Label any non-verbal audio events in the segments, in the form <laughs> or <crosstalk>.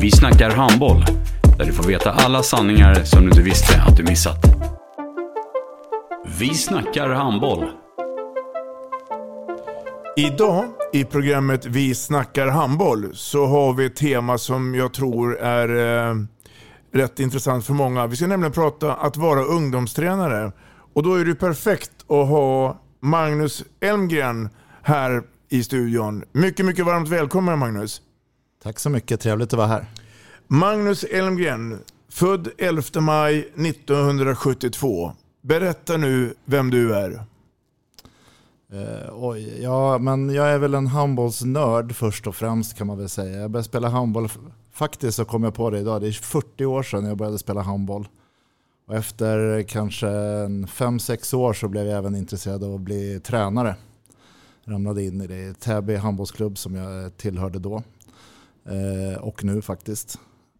Vi snackar handboll, där du får veta alla sanningar som du inte visste att du missat. Vi snackar handboll. Idag i programmet Vi snackar handboll så har vi ett tema som jag tror är eh, rätt intressant för många. Vi ska nämligen prata att vara ungdomstränare. Och då är det perfekt att ha Magnus Elmgren här i studion. Mycket, mycket varmt välkommen Magnus. Tack så mycket, trevligt att vara här. Magnus Elmgren, född 11 maj 1972. Berätta nu vem du är. Uh, oj, ja, men jag är väl en handbollsnörd först och främst kan man väl säga. Jag började spela handboll, faktiskt så kom jag på det idag, det är 40 år sedan jag började spela handboll. Och efter kanske 5-6 år så blev jag även intresserad av att bli tränare. Ramlade in i det Täby handbollsklubb som jag tillhörde då. Eh, och nu faktiskt.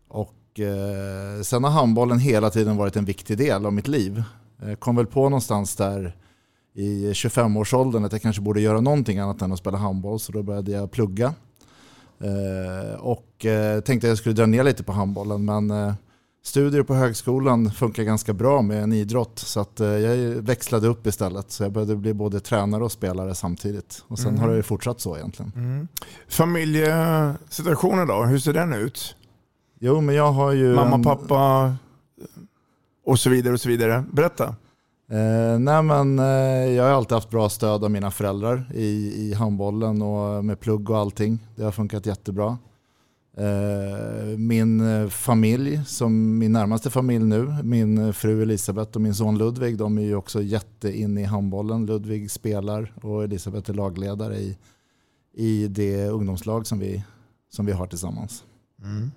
Och eh, sen har handbollen hela tiden varit en viktig del av mitt liv. Jag kom väl på någonstans där i 25-årsåldern att jag kanske borde göra någonting annat än att spela handboll. Så då började jag plugga. Eh, och eh, tänkte att jag skulle dra ner lite på handbollen. Men eh, studier på högskolan funkar ganska bra med en idrott. Så att, jag växlade upp istället. Så jag började bli både tränare och spelare samtidigt. Och sen mm. har det fortsatt så egentligen. Mm. Familjesituationen då, hur ser den ut? Jo, men jag har ju... Mamma, en... pappa och så vidare och så vidare. Berätta. Eh, nej men, eh, jag har alltid haft bra stöd av mina föräldrar i, i handbollen och med plugg och allting. Det har funkat jättebra. Eh, min familj, som min närmaste familj nu, min fru Elisabeth och min son Ludvig, de är ju också jätteinne i handbollen. Ludvig spelar och Elisabeth är lagledare i, i det ungdomslag som vi, som vi har tillsammans. Mm.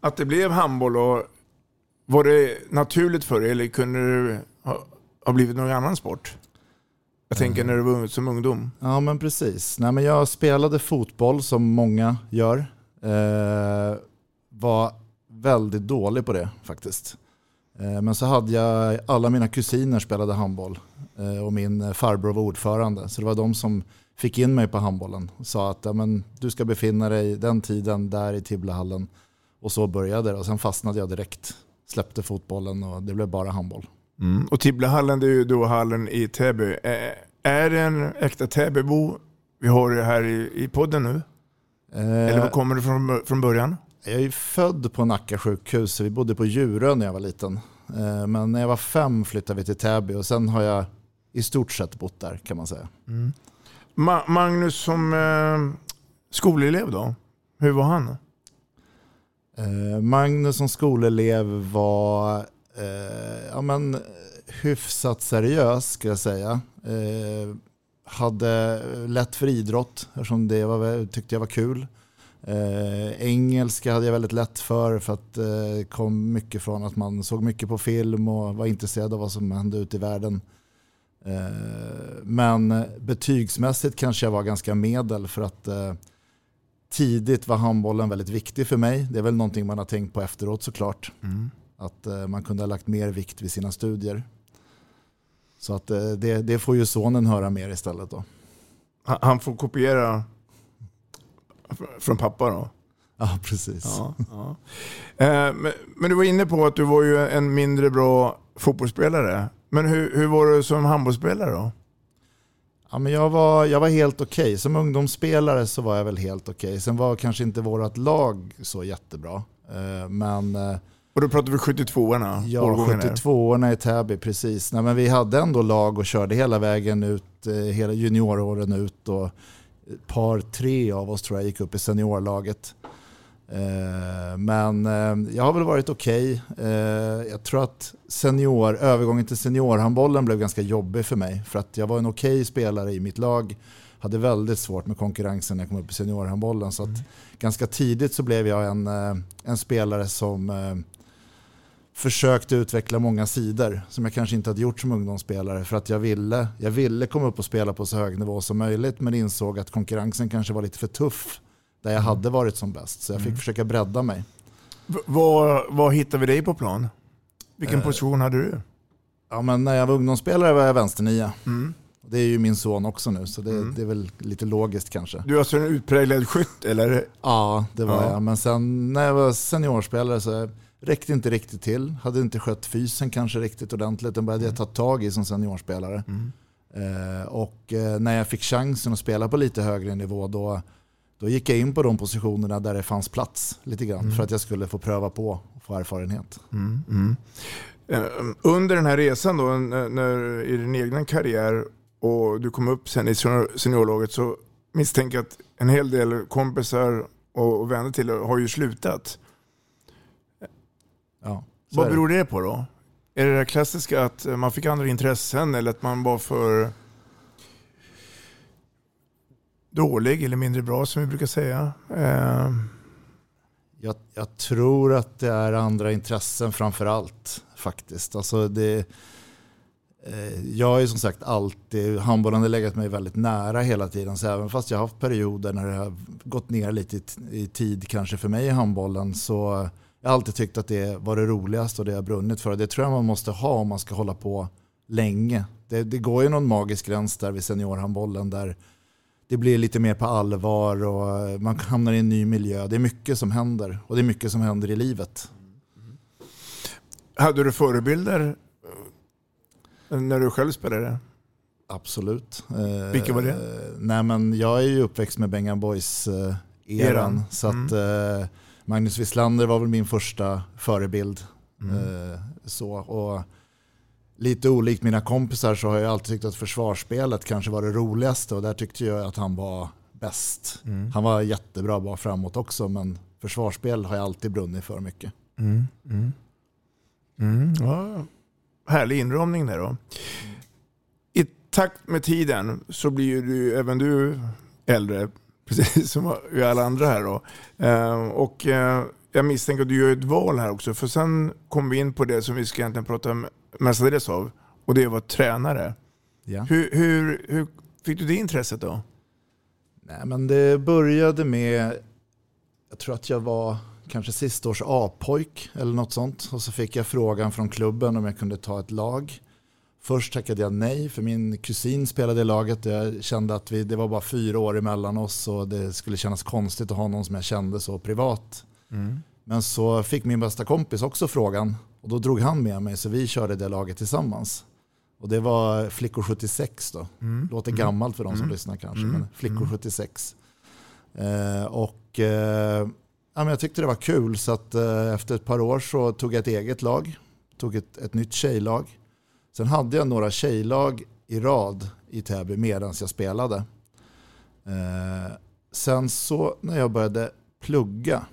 Att det blev handboll, och, var det naturligt för dig eller kunde du har blivit någon annan sport? Jag tänker när du var som ungdom. Ja men precis. Nej, men jag spelade fotboll som många gör. Eh, var väldigt dålig på det faktiskt. Eh, men så hade jag, alla mina kusiner spelade handboll eh, och min farbror var ordförande. Så det var de som fick in mig på handbollen och sa att ja, men, du ska befinna dig den tiden där i Tibblehallen. Och så började det och sen fastnade jag direkt. Släppte fotbollen och det blev bara handboll. Mm. Och Tibblehallen det är ju då hallen i Täby. Eh, är det en äkta Täbybo vi har det här i, i podden nu? Eh, Eller var kommer du från, från början? Jag är född på Nacka sjukhus. Vi bodde på Djurö när jag var liten. Eh, men när jag var fem flyttade vi till Täby och sen har jag i stort sett bott där kan man säga. Mm. Ma Magnus som eh, skolelev då? Hur var han? Eh, Magnus som skolelev var eh, ja, men, hyfsat seriös ska jag säga. Hade lätt för idrott eftersom det var, tyckte jag var kul. Eh, engelska hade jag väldigt lätt för för att det eh, kom mycket från att man såg mycket på film och var intresserad av vad som hände ute i världen. Eh, men betygsmässigt kanske jag var ganska medel för att eh, tidigt var handbollen väldigt viktig för mig. Det är väl någonting man har tänkt på efteråt såklart. Mm. Att eh, man kunde ha lagt mer vikt vid sina studier. Så att eh, det, det får ju sonen höra mer istället då. Han får kopiera från pappa då? Ja, precis. Ja, ja. Eh, men, du var inne på att du var ju en mindre bra fotbollsspelare. Men hur, hur var du som handbollsspelare då? Ja, men jag, var, jag var helt okej. Okay. Som ungdomsspelare så var jag väl helt okej. Okay. Sen var kanske inte vårt lag så jättebra. Men Och då pratar vi 72orna? Ja, årgången här. 72orna i Täby, precis. Nej, men vi hade ändå lag och körde hela vägen ut, eh, hela junioråren ut. Och ett par, tre av oss tror jag gick upp i seniorlaget. Eh, Men eh, jag har väl varit okej. Eh, Jag tror att senior, övergången till seniorhandbollen blev ganska jobbig för mig. För att jag var en okej spelare i mitt lag. Hade väldigt svårt med konkurrensen när jag kom upp i seniorhandbollen. Så att ganska tidigt så blev jag en, en spelare som försökte utveckla många sidor som jag kanske inte hade gjort som ungdomsspelare. För att jag ville, jag ville komma upp och spela på så hög nivå som möjligt men insåg att konkurrensen kanske var lite för tuff där jag hade varit som bäst. Så jag fick försöka bredda mig. Var, var hittar vi dig på plan? Vilken Eh, position hade du? Ja, men när jag var ungdomsspelare var jag vänsternia. Mm. Det är ju min son också nu så det, det är väl lite logiskt kanske. Du är alltså en utpräglad skytt eller? Ja, det var Ja. jag. Men sen när jag var seniorspelare så räckte inte riktigt till. Hade inte skött fysen kanske riktigt ordentligt. Den började jag ta tag i som seniorspelare. Eh, och eh, när jag fick chansen att spela på lite högre nivå då, då gick jag in på de positionerna där det fanns plats lite grann. För att jag skulle få pröva på och få erfarenhet. Eh, Under den här resan då, när, när, i din egna karriär och du kom upp sen i senior- seniorlaget så misstänker jag att en hel del kompisar och, vänner till har ju slutat. Ja, Vad beror det på då? Är det det klassiska att man fick andra intressen eller att man var för dålig eller mindre bra som vi brukar säga? Eh, Jag, jag tror att det är andra intressen framför allt faktiskt. Alltså det, eh, jag har ju som sagt alltid, handbollen har legat mig väldigt nära hela tiden. Så även fast jag har haft perioder när det har gått ner lite i, i tid kanske för mig i handbollen så jag har alltid tyckt att det var det roligaste och det jag brunnit för. Det tror jag man måste ha om man ska hålla på länge. Det, det går ju någon magisk gräns där vid seniorhandbollen där det blir lite mer på allvar och man hamnar i en ny miljö. Det är mycket som händer och det är mycket som händer i livet. hade du förebilder eh, när du själv spelade? Absolut. Vilka var det? Eh, nej men jag är ju uppväxt med Bengan Boys eh, eran. Så att eh, Magnus Wislander var väl min första förebild. Eh, så, och lite olikt mina kompisar så har jag alltid tyckt att försvarsspelet kanske var det roligaste och där tyckte jag att han var bäst. Han var jättebra bara framåt också men försvarsspel har jag alltid brunnit för mycket. Mm, ja. Härlig inramning där då. I takt med tiden så blir ju du, även du äldre, precis som vi alla andra här då. Eh, och eh, jag misstänker att du gör ett val här också, för sen kommer vi in på det som vi ska egentligen prata mestadels av, och det är att vara tränare. Ja. Hur, hur, hur fick du det intresset då? Nej, men det började med, jag tror att jag var kanske sista års A-pojk eller något sånt. Och så fick jag frågan från klubben om jag kunde ta ett lag. Först tackade jag nej för min kusin spelade i laget. Jag kände att vi, det var bara fyra år emellan oss och det skulle kännas konstigt att ha någon som jag kände så privat. Men så fick min bästa kompis också frågan och då drog han med mig så vi körde det laget tillsammmen. Och det var Flickor 76 då. Låter gammalt för de som lyssnar kanske, men Flickor 76. Eh, och eh, ja, men jag tyckte det var kul så att eh, efter ett par år så tog jag ett eget lag. Tog ett, ett nytt tjejlag. Sen hade jag några tjejlag i rad i Täby medan jag spelade. Eh, sen så när jag började plugga,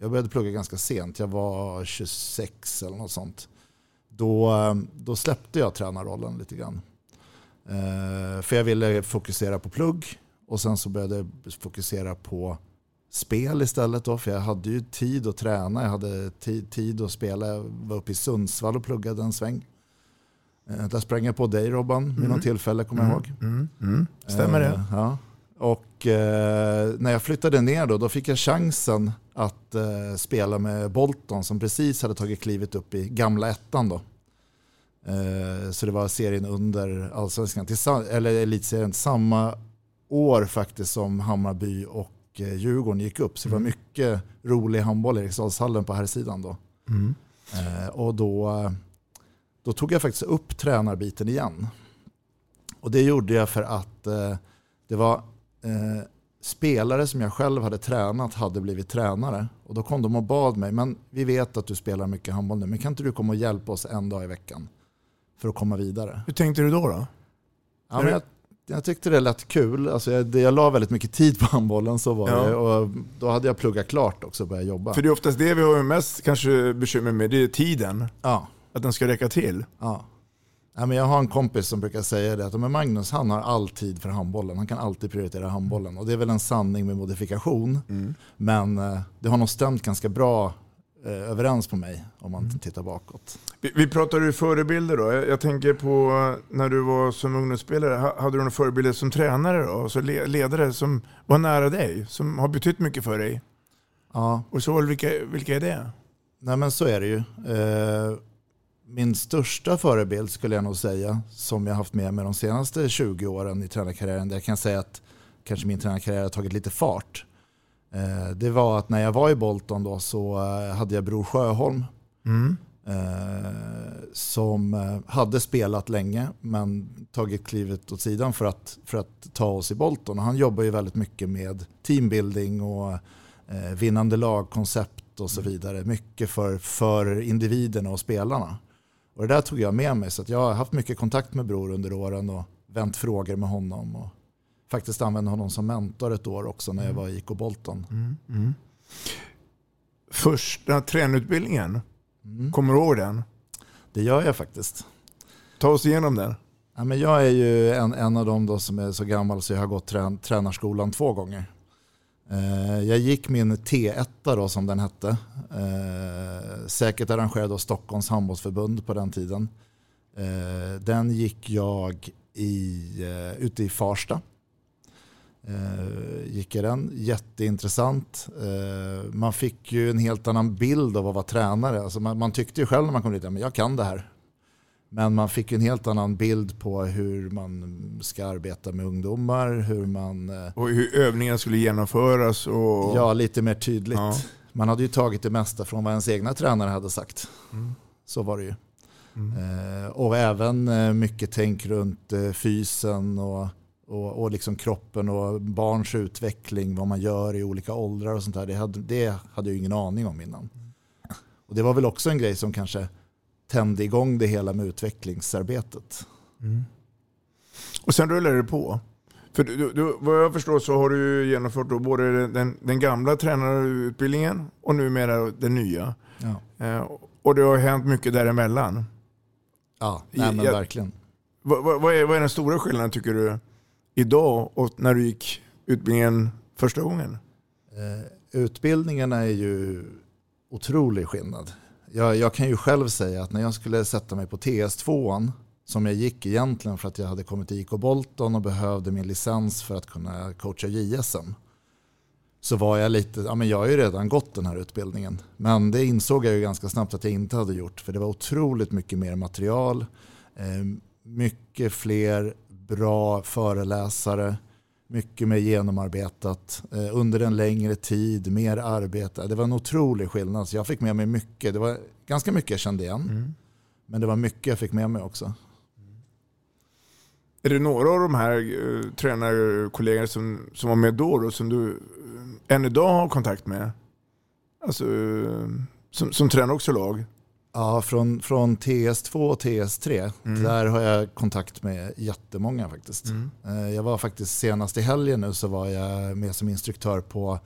jag började plugga ganska sent, jag var 26 eller något sånt. Då, då släppte jag tränarrollen lite grann. Eh, för jag ville fokusera på plugg och sen så började jag fokusera på spel istället. Då, för jag hade ju tid att träna, jag hade tid, tid att spela. Jag var uppe i Sundsvall och pluggade en sväng. Eh, Där sprang jag på dig Robban vid något tillfälle, kommer jag ihåg. Mm. Stämmer det? Eh, Ja. Och eh, när jag flyttade ner då, då fick jag chansen att eh, spela med Bolton som precis hade tagit klivet upp i gamla ettan då. Eh, så det var serien under allsvenskan, eller elitserien, samma år faktiskt som Hammarby och eh, Djurgården gick upp. Så det var mycket rolig handboll i Eriksdalshallen på här sidan då. Eh, och då, då tog jag faktiskt upp tränarbiten igen. Och det gjorde jag för att eh, det var eh, spelare som jag själv hade tränat hade blivit tränare. Och då kom de och bad mig, men vi vet att du spelar mycket handboll nu, men kan inte du komma och hjälpa oss en dag i veckan för att komma vidare? Hur tänkte du då? då? Ja, men jag, jag tyckte det lät kul. Alltså jag, jag la väldigt mycket tid på handbollen, så var Ja. det. Och då hade jag pluggat klart också och börjat jobba. För det är oftast det vi har mest kanske bekymmer med, det är tiden. Ja. Att den ska räcka till. Ja. Ja, men jag har en kompis som brukar säga det att men Magnus han har all tid för handbollen. Han kan alltid prioritera handbollen. Och det är väl en sanning med modifikation. Men eh, det har nog stämt ganska bra eh, överens på mig om man tittar bakåt. Vi, vi pratar ju förebilder då. Jag, jag tänker på eh, när du var som ungdomsspelare. Ha- Hade du några förebilder som tränare då? Alltså le, ledare som var nära dig? Som har betytt mycket för dig? Ja. Och så vilka, vilka är det? Nej men så är det ju. Eh, min största förebild skulle jag nog säga, som jag haft med mig de senaste 20 åren i tränarkarriären, där jag kan säga att kanske min tränarkarriär har tagit lite fart. Eh, det var att när jag var i Bolton då så eh, hade jag Bror Sjöholm Mm. eh, som hade spelat länge men tagit klivet åt sidan för att, för att ta oss i Bolton. Och han jobbar ju väldigt mycket med teambuilding och vinnande lagkoncept och så vidare. Mycket för, för individerna och spelarna. Och det där tog jag med mig så att jag har haft mycket kontakt med Bror under åren och vänt frågor med honom. Och faktiskt använde honom som mentor ett år också när jag var i IK Bolton. Mm. Första tränarutbildningen, kommer du ihåg den? Det gör jag faktiskt. Ta oss igenom den. Ja, men jag är ju en, en av dem då som är så gammal så jag har gått trän, tränarskolan två gånger. Eh, jag gick min T1 då som den hette. Eh, säkert arrangerad av Stockholms handbollsförbund på den tiden. Eh, den gick jag i, ute i Farsta. Gick jag den. Jätteintressant. Man fick ju en helt annan bild av att vara tränare. Alltså man, man tyckte ju själv när man kom dit, ja, jag kan det här. Men man fick en helt annan bild på hur man ska arbeta med ungdomar, hur man... eh, Och hur övningarna skulle genomföras. Och... Ja, lite mer tydligt. Ja. Man hade ju tagit det mesta från vad ens egna tränare hade sagt. Mm. Så var det ju. Eh, och även eh, mycket tänk runt fysen och, och, och liksom kroppen och barns utveckling, vad man gör i olika åldrar och sånt där. Det hade, det hade jag ingen aning om innan. Och det var väl också en grej som kanske tände igång det hela med utvecklingsarbetet. Och sen rullar det på. För du, du, vad jag förstår så har du genomfört då både den, den gamla tränarutbildningen och numera den nya. Ja, Eh, och det har hänt mycket däremellan. ja nej, men Jag- verkligen. Vad, vad, vad, är, vad är den stora skillnaden tycker du idag och när du gick utbildningen första gången? Eh, utbildningarna är ju otrolig skillnad. Jag, jag kan ju själv säga att när jag skulle sätta mig på TS2 som jag gick egentligen för att jag hade kommit till IK Bolton och behövde min licens för att kunna coacha JSM. Så var jag lite, ja men jag har ju redan gått den här utbildningen. Men det insåg jag ju ganska snabbt att jag inte hade gjort. För det var otroligt mycket mer material. Eh, mycket fler bra föreläsare. Mycket mer genomarbetat. Eh, under en längre tid, mer arbete. Det var en otrolig skillnad. Så jag fick med mig mycket. Det var ganska mycket jag kände igen. Men det var mycket jag fick med mig också. Är det några av de här uh, tränarkollegor som, som var med då, då som du eh, än idag har kontakt med? Alltså, eh, som, som tränar också lag? Ja, från, från TS2 och TS3, där har jag kontakt med jättemånga faktiskt. Eh, Jag var faktiskt senast i helgen nu så var jag med som instruktör på,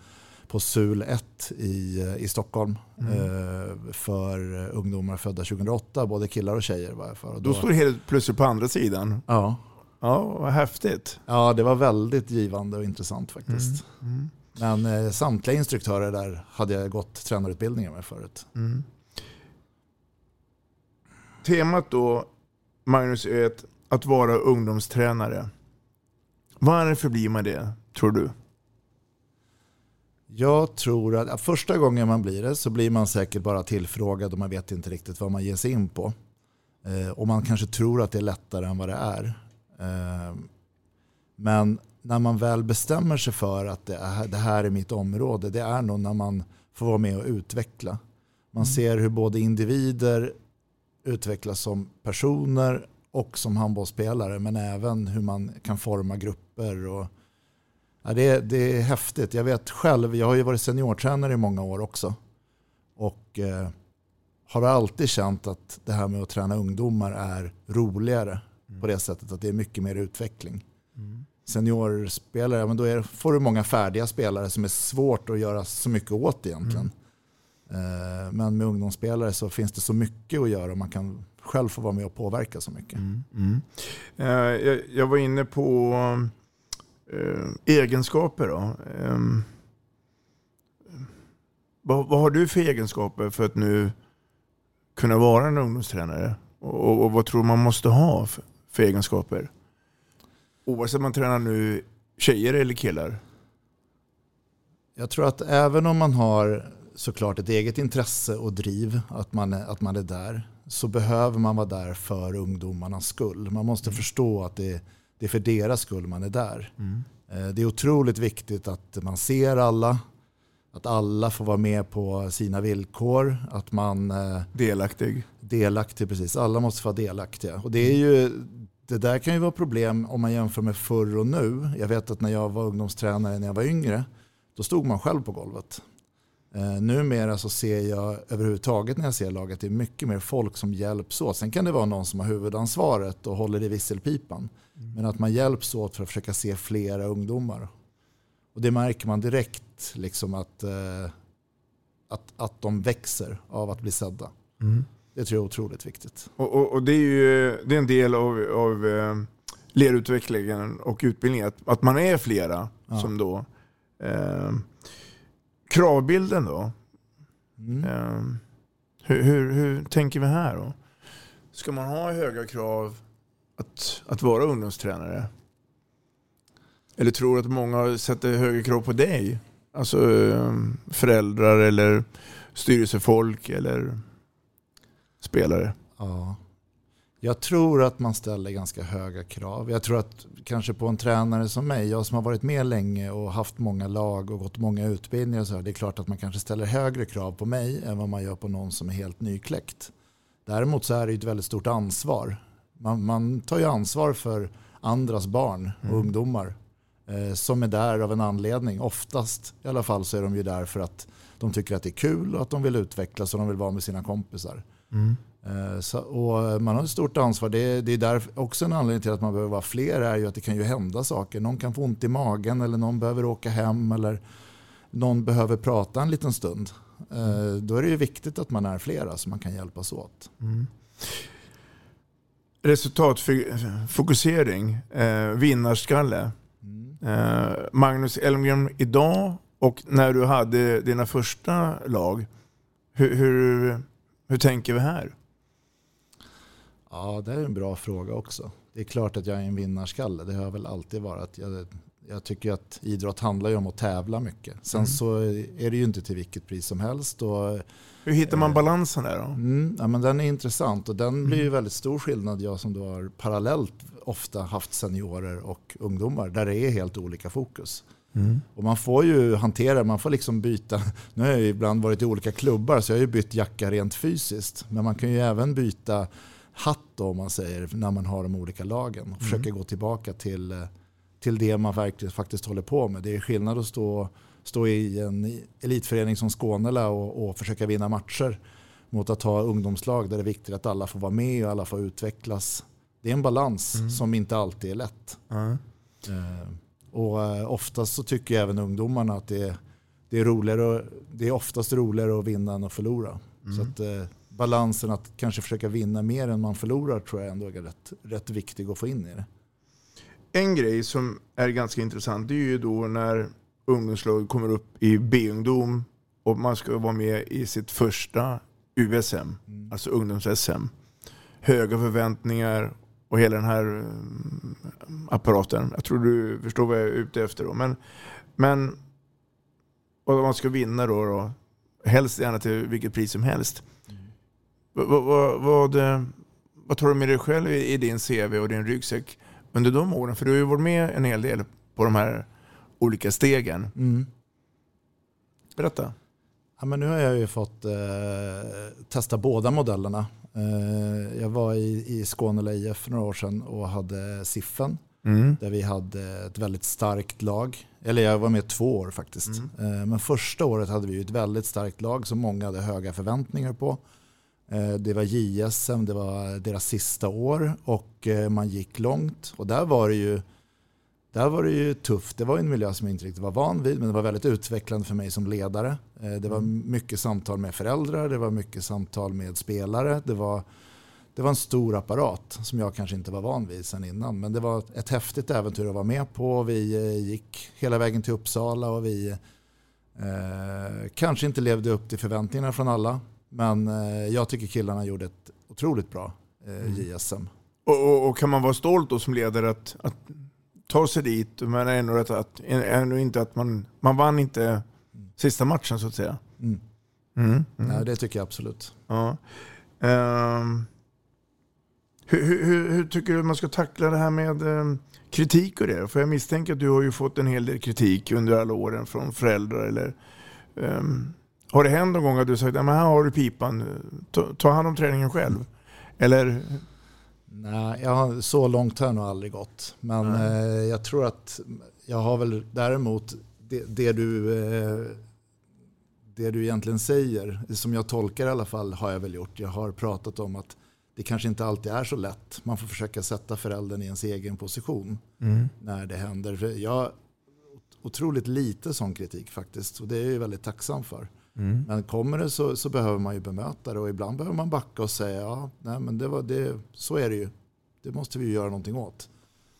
på SUL 1 i, eh, i Stockholm eh, för ungdomar födda 2008, både killar och tjejer var jag för. Och Då står det helt plötsligt på andra sidan. ja, Ja, vad häftigt. ja, det var väldigt givande och intressant faktiskt. Men eh, samtliga instruktörer där hade jag gått tränarutbildningar med förut. Temat då, Magnus, är att, att vara ungdomstränare. Varför blir man det, tror du? Jag tror att första gången man blir det så blir man säkert bara tillfrågad och man vet inte riktigt vad man ger sig in på. Eh, och man kanske tror att det är lättare än vad det är. Eh, men när man väl bestämmer sig för att det, är, det här är mitt område, det är nog när man får vara med och utveckla. Man ser hur både individer utvecklas som personer och som handbollsspelare men även hur man kan forma grupper. Och, Ja, det, är, det är häftigt. Jag vet själv, jag har ju varit seniortränare i många år också. Och eh, har alltid känt att det här med att träna ungdomar är roligare. Mm. På det sättet att det är mycket mer utveckling. Mm. Seniorspelare, men då är, får du många färdiga spelare som är svårt att göra så mycket åt egentligen. Mm. Eh, men med ungdomsspelare så finns det så mycket att göra och man kan själv få vara med och påverka så mycket. Mm. Mm. Eh, jag, jag, var inne på eh, egenskaper. Då. Ehm, vad, vad, har du för egenskaper för att nu kunna vara en ungdomstränare? Och, vad tror man måste ha för, för egenskaper? Oavsett om man tränar nu tjejer eller killar? Jag tror att även om man har såklart ett eget intresse och driv, att man, att man är där, så behöver man vara där för ungdomarnas skull. Man måste mm. förstå att det, det, är för deras skull man är där. Mm. Eh, det är otroligt viktigt att man ser alla, att alla får vara med på sina villkor. Att man... Eh, delaktig. Delaktig, precis. Alla måste vara delaktiga. Och det, är ju, det där kan ju vara problem om man jämför med förr och nu. Jag vet att när jag var ungdomstränare när jag var yngre, då stod man själv på golvet. Eh, numera så ser jag överhuvudtaget när jag ser laget att det är mycket mer folk som hjälps åt. Sen kan det vara någon som har huvudansvaret och håller i visselpipan. Mm. Men att man hjälps åt för att försöka se flera ungdomar. Och det märker man direkt liksom att, eh, att, att de växer av att bli sedda. Mm. Det tror jag är otroligt viktigt. Och, och, och det är ju det är en del av, av eh, lerutvecklingen och utbildningen, att, att man är flera ja. som då eh, Kravbilden då? Mm. Eh, hur, hur, hur, tänker vi här då? Ska man ha höga krav att, att vara ungdomstränare? Eller tror du att många sätter högre krav på dig? Alltså eh, föräldrar eller styrelsefolk eller spelare? Ja. Jag tror att man ställer ganska höga krav. Jag tror att kanske på en tränare som mig, jag som har varit med länge och haft många lag och gått många utbildningar, så här, det är klart att man kanske ställer högre krav på mig än vad man gör på någon som är helt nykläckt. Däremot så är det ett väldigt stort ansvar. Man, man tar ju ansvar för andras barn och mm. ungdomar eh, som är där av en anledning. Oftast i alla fall så är de ju där för att de tycker att det är kul och att de vill utvecklas och de vill vara med sina kompisar. Mm. Eh, så, och man har ett stort ansvar. Det, det är där också en anledning till att man behöver vara fler är ju att det kan ju hända saker. Någon kan få ont i magen eller någon behöver åka hem eller någon behöver prata en liten stund. Mm. Då är det ju viktigt att man är flera så man kan hjälpas åt. Mm. Resultatfokusering, eh, vinnarskalle. Mm. Eh, Magnus Elmgren idag och när du hade dina första lag. Hur, hur, hur tänker vi här? Ja, det är en bra fråga också. Det är klart att jag är en vinnarskalle. Det har jag väl alltid varit. Jag, jag tycker att idrott handlar ju om att tävla mycket. Sen mm. så är det ju inte till vilket pris som helst. Och, Hur hittar man eh, balansen där då? Mm, ja, men den är intressant och den blir ju mm. väldigt stor skillnad. Jag som då har parallellt ofta haft seniorer och ungdomar där det är helt olika fokus. Mm. Och man får ju hantera, man får liksom byta. <laughs> Nu har jag ju ibland varit i olika klubbar så jag har ju bytt jacka rent fysiskt. Men man kan ju även byta hatt då, om man säger, när man har de olika lagen. Och mm. försöka gå tillbaka till, eh, till det man verkligen faktiskt håller på med. Det är skillnad att stå, stå i en elitförening som Skånela och, och försöka vinna matcher mot att ha ungdomslag där det är viktigt att alla får vara med och alla får utvecklas. Det är en balans mm. som inte alltid är lätt. Mm. Eh, och eh, oftast så tycker även ungdomarna att det är, det är, roligare, det är oftast roligare att vinna än att förlora. Mm. Så att, eh, balansen att kanske försöka vinna mer än man förlorar tror jag ändå är rätt, rätt viktig att få in i det. En grej som är ganska intressant det är ju då när ungdomslaget kommer upp i B-ungdom och man ska vara med i sitt första USM, mm. alltså ungdoms-SM. Höga förväntningar och hela den här mm, apparaten. Jag tror du förstår vad jag är ute efter. Då. Men, men och man ska vinna då, då. Helst gärna till vilket pris som helst. Vad, vad, vad, vad tar du med dig själv i, din CV och din ryggsäck under de åren? För du har ju varit med en hel del på de här olika stegen. Mm. Berätta. Ja, men nu har jag ju fått eh, testa båda modellerna. Eh, jag var i, i Skåne IF för några år sedan och hade Siffen. Mm. Där vi hade ett väldigt starkt lag. Eller jag var med två år faktiskt. Eh, Men första året hade vi ett väldigt starkt lag som många hade höga förväntningar på. Eh, Det var JSM, det var deras sista år och eh, man gick långt. Och där var det ju, där var det ju tufft. Det var en miljö som jag inte riktigt var van vid men det var väldigt utvecklande för mig som ledare. Eh, Det var mycket samtal med föräldrar, det var mycket samtal med spelare. Det var, det var en stor apparat som jag kanske inte var van vid sedan innan. Men det var ett häftigt äventyr att vara med på. Vi gick hela vägen till Uppsala och vi eh, kanske inte levde upp till förväntningarna från alla. Men eh, jag tycker killarna gjorde ett otroligt bra eh, JSM. Och, och, och kan man vara stolt då som ledare att, att ta sig dit, men ändå, att, att, ändå inte att man, man vann inte sista matchen så att säga. Mm. Mm. Mm. Ja, det tycker jag absolut. Ja. Ehm, hur, hur, hur, tycker du man ska tackla det här med ehm, kritik och det? För jag misstänker att du har ju fått en hel del kritik under alla åren från föräldrar. Eller, ehm, har det hänt någon gång att du sagt att här har du pipan, ta, ta hand om träningen själv? Eller? Nej, jag har, så långt har jag nog aldrig gått. Men eh, jag tror att jag har väl däremot det, det, du, eh, det du egentligen säger, som jag tolkar i alla fall, har jag väl gjort. Jag har pratat om att det kanske inte alltid är så lätt. Man får försöka sätta föräldern i ens egen position Mm. när det händer. För Jag har otroligt lite sån kritik faktiskt och det är jag ju väldigt tacksam för. Mm. Men kommer det så, så behöver man ju bemöta det och ibland behöver man backa och säga ja, nej, men det var det, så är det ju. Det måste vi ju göra någonting åt.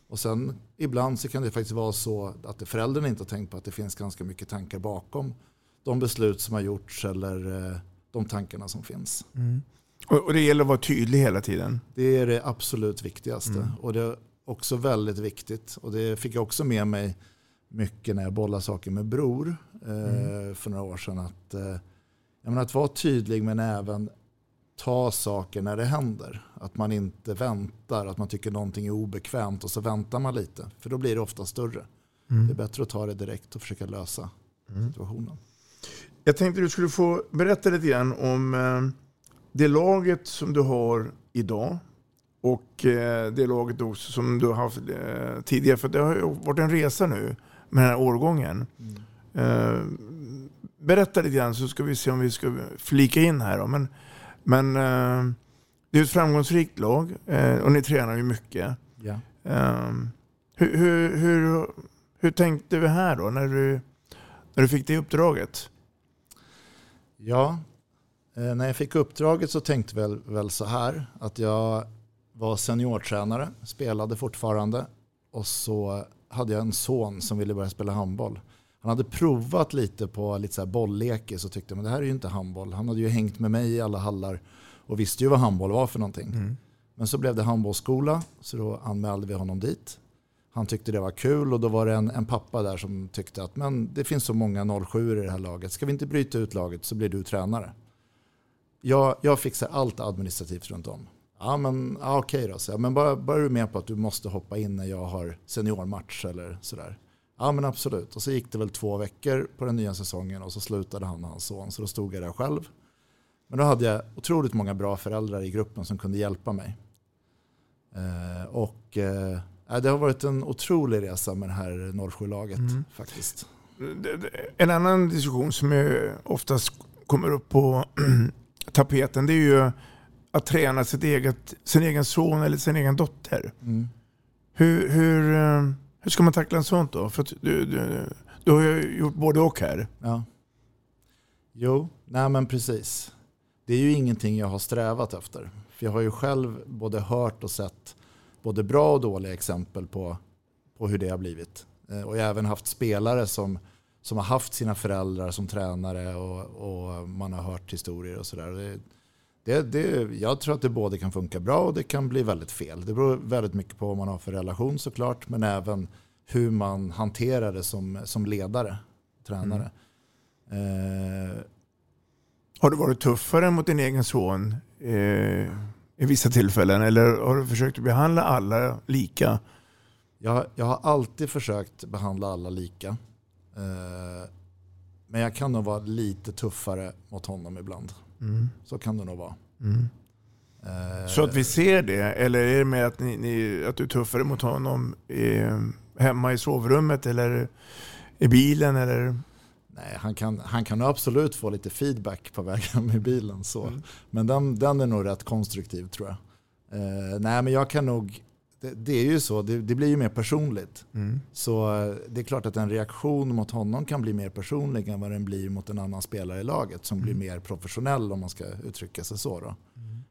Och sen ibland så kan det faktiskt vara så att föräldern inte har tänkt på att det finns ganska mycket tankar bakom de beslut som har gjorts eller eh, de tankarna som finns. Mm. Och, och det gäller att vara tydlig hela tiden. Det är det absolut viktigaste. Mm. Och det är också väldigt viktigt. Och det fick jag också med mig mycket när jag bollade saker med Bror Mm. för några år sedan. Att, eh, jag menar, att vara tydlig men även ta saker när det händer. Att man inte väntar, att man tycker någonting är obekvämt och så väntar man lite. För då blir det ofta större. Mm. Det är bättre att ta det direkt och försöka lösa situationen. Jag tänkte du skulle få berätta lite grann om eh, det laget som du har idag och det laget också som du har haft tidigare. För det har varit en resa nu med den här årgången. Eh, berätta lite grann så ska vi se om vi ska flika in här. Då. Men, men eh, det är ett framgångsrikt lag eh, och ni tränar ju mycket. Ja. Hur, hur, hur, hur tänkte vi här då när du, när du fick det uppdraget? Ja, när jag fick uppdraget så tänkte jag väl, väl så här att jag var seniortränare, spelade fortfarande och så hade jag en son som ville börja spela handboll. Han hade provat lite på lite så här bolllekis och tyckte men det här är ju inte handboll. Han hade ju hängt med mig i alla hallar och visste ju vad handboll var för någonting. Men så blev det handbollsskola så då anmälde vi honom dit. Han tyckte det var kul och då var det en, en pappa där som tyckte att men det finns så många 07 i det här laget. Ska vi inte bryta ut laget så blir du tränare. Jag, jag fixar allt administrativt runt om. Ja men ja, okej då, så jag, men bara, bara är du med på att du måste hoppa in när jag har seniormatch eller sådär. Ja men absolut. Och så gick det väl två veckor på den nya säsongen och så slutade han och hans son. Så då stod jag där själv. Men då hade jag otroligt många bra föräldrar i gruppen som kunde hjälpa mig. Eh, och eh, ja, det har varit en otrolig resa med det här 07-laget faktiskt. Det- det- En annan diskussion som oftast kommer upp på <clears throat> tapeten det är ju att träna sitt eget, sin egen son eller sin egen dotter. Mm. Hur, hur, eh, hur ska man tackla en sånt då? För du, du, du har ju gjort både och här. Ja. Jo, nej men precis. Det är ju ingenting jag har strävat efter. För jag har ju själv både hört och sett både bra och dåliga exempel på, på hur det har blivit. Eh, Och jag har även haft spelare som, som har haft sina föräldrar som tränare och, och man har hört historier och sådär. Det, det, jag tror att det både kan funka bra och det kan bli väldigt fel. Det beror väldigt mycket på vad man har för relation såklart, men även hur man hanterar det som, som ledare, tränare. Eh, Har du varit tuffare mot din egen son eh, i vissa tillfällen? Eller har du försökt behandla alla lika? Jag, jag har alltid försökt behandla alla lika. Eh, men jag kan nog vara lite tuffare mot honom ibland. Mm. Så kan det nog vara. Mm. Eh, Så att vi ser det? Eller är det mer att, ni, ni, att du är tuffare mot honom i, hemma i sovrummet eller i bilen? Eller? Nej, han kan, han kan absolut få lite feedback på väg hem i bilen. Så. Men den, den är nog rätt konstruktiv tror jag. Eh, nej, men jag kan nog... Det, det är ju så, det, det, blir ju mer personligt. Mm. Så eh, det är klart att en reaktion mot honom kan bli mer personlig än vad den blir mot en annan spelare i laget som blir mer professionell om man ska uttrycka sig så. Då.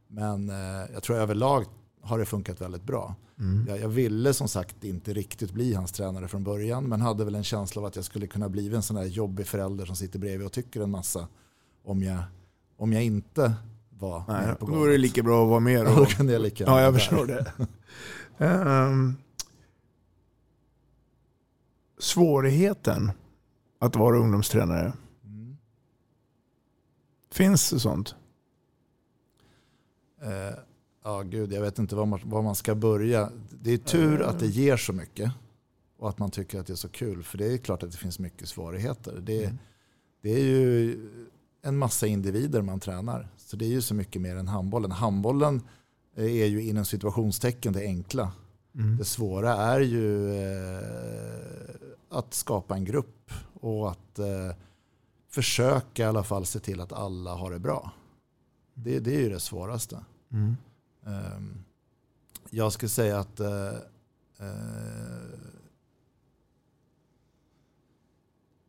Men eh, jag tror överlag har det funkat väldigt bra. Mm. Jag, jag ville som sagt inte riktigt bli hans tränare från början men hade väl en känsla av att jag skulle kunna bli en sån där jobbig förälder som sitter bredvid och tycker en massa om jag, om jag inte var Nej, med på då golvet. är det lika bra att vara med. Då <laughs> Och, kunde jag lika ja, jag förstår det. Ehm, svårigheten att vara ungdomstränare. Mm. Finns det sånt? Eh, ja, gud, jag vet inte var man, var man ska börja. Det är tur att det ger så mycket och att man tycker att det är så kul. För det är klart att det finns mycket svårigheter. Det, det är ju en massa individer man tränar. Så det är ju så mycket mer än handbollen. Handbollen är ju inom situationstecken det enkla. Mm. Det svåra är ju eh, att skapa en grupp och att eh, försöka i alla fall se till att alla har det bra. Det, det är ju det svåraste. Mm. Ehm, jag skulle säga att eh, eh,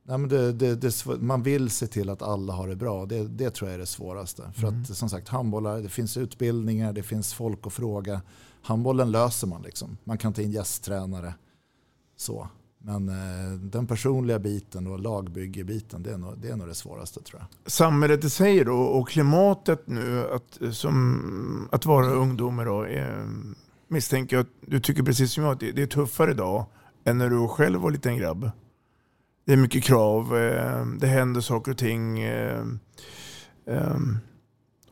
nej, men det, det, det, är man vill se till att alla har det bra. Det, det tror jag är det svåraste. För Mm. att som sagt, handbollar, det finns utbildningar, det finns folk att fråga. Handbollen löser man liksom. Man kan ta in gästtränare. Så. Men eh, den personliga biten och lagbyggebiten, det är, nog, det är nog det svåraste tror jag. Samhället i sig då och klimatet nu att, som, att vara ungdom idag. Eh, misstänker jag att du tycker precis som jag att det, det är tuffare idag än när du själv var liten grabb. Det är mycket krav, eh, det händer saker och ting. Eh, ehm,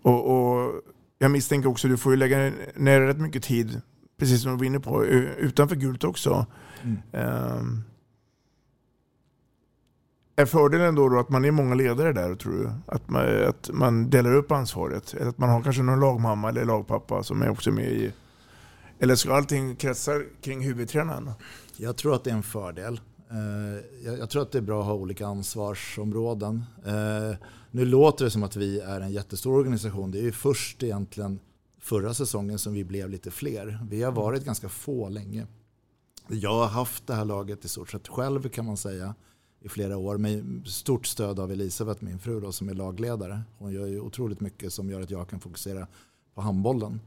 och, och jag misstänker också att du får ju lägga ner rätt mycket tid, precis som du var inne på, utanför gult också. Mm. Ehm, är fördelen då, då att man är många ledare där, tror du? Att man, att man delar upp ansvaret? Eller att man har kanske någon lagmamma eller lagpappa som är också med i... Eller ska allting kretsa kring huvudtränaren? Jag tror att det är en fördel. Eh, jag jag tror att det är bra att ha olika ansvarsområden. Eh, nu låter det som att vi är en jättestor organisation. Det är ju först egentligen förra säsongen som vi blev lite fler. Vi har varit ganska få länge. Jag har haft det här laget i stort sett själv kan man säga i flera år med stort stöd av Elisabeth, min fru då, som är lagledare. Hon gör ju otroligt mycket som gör att jag kan fokusera på handbollen.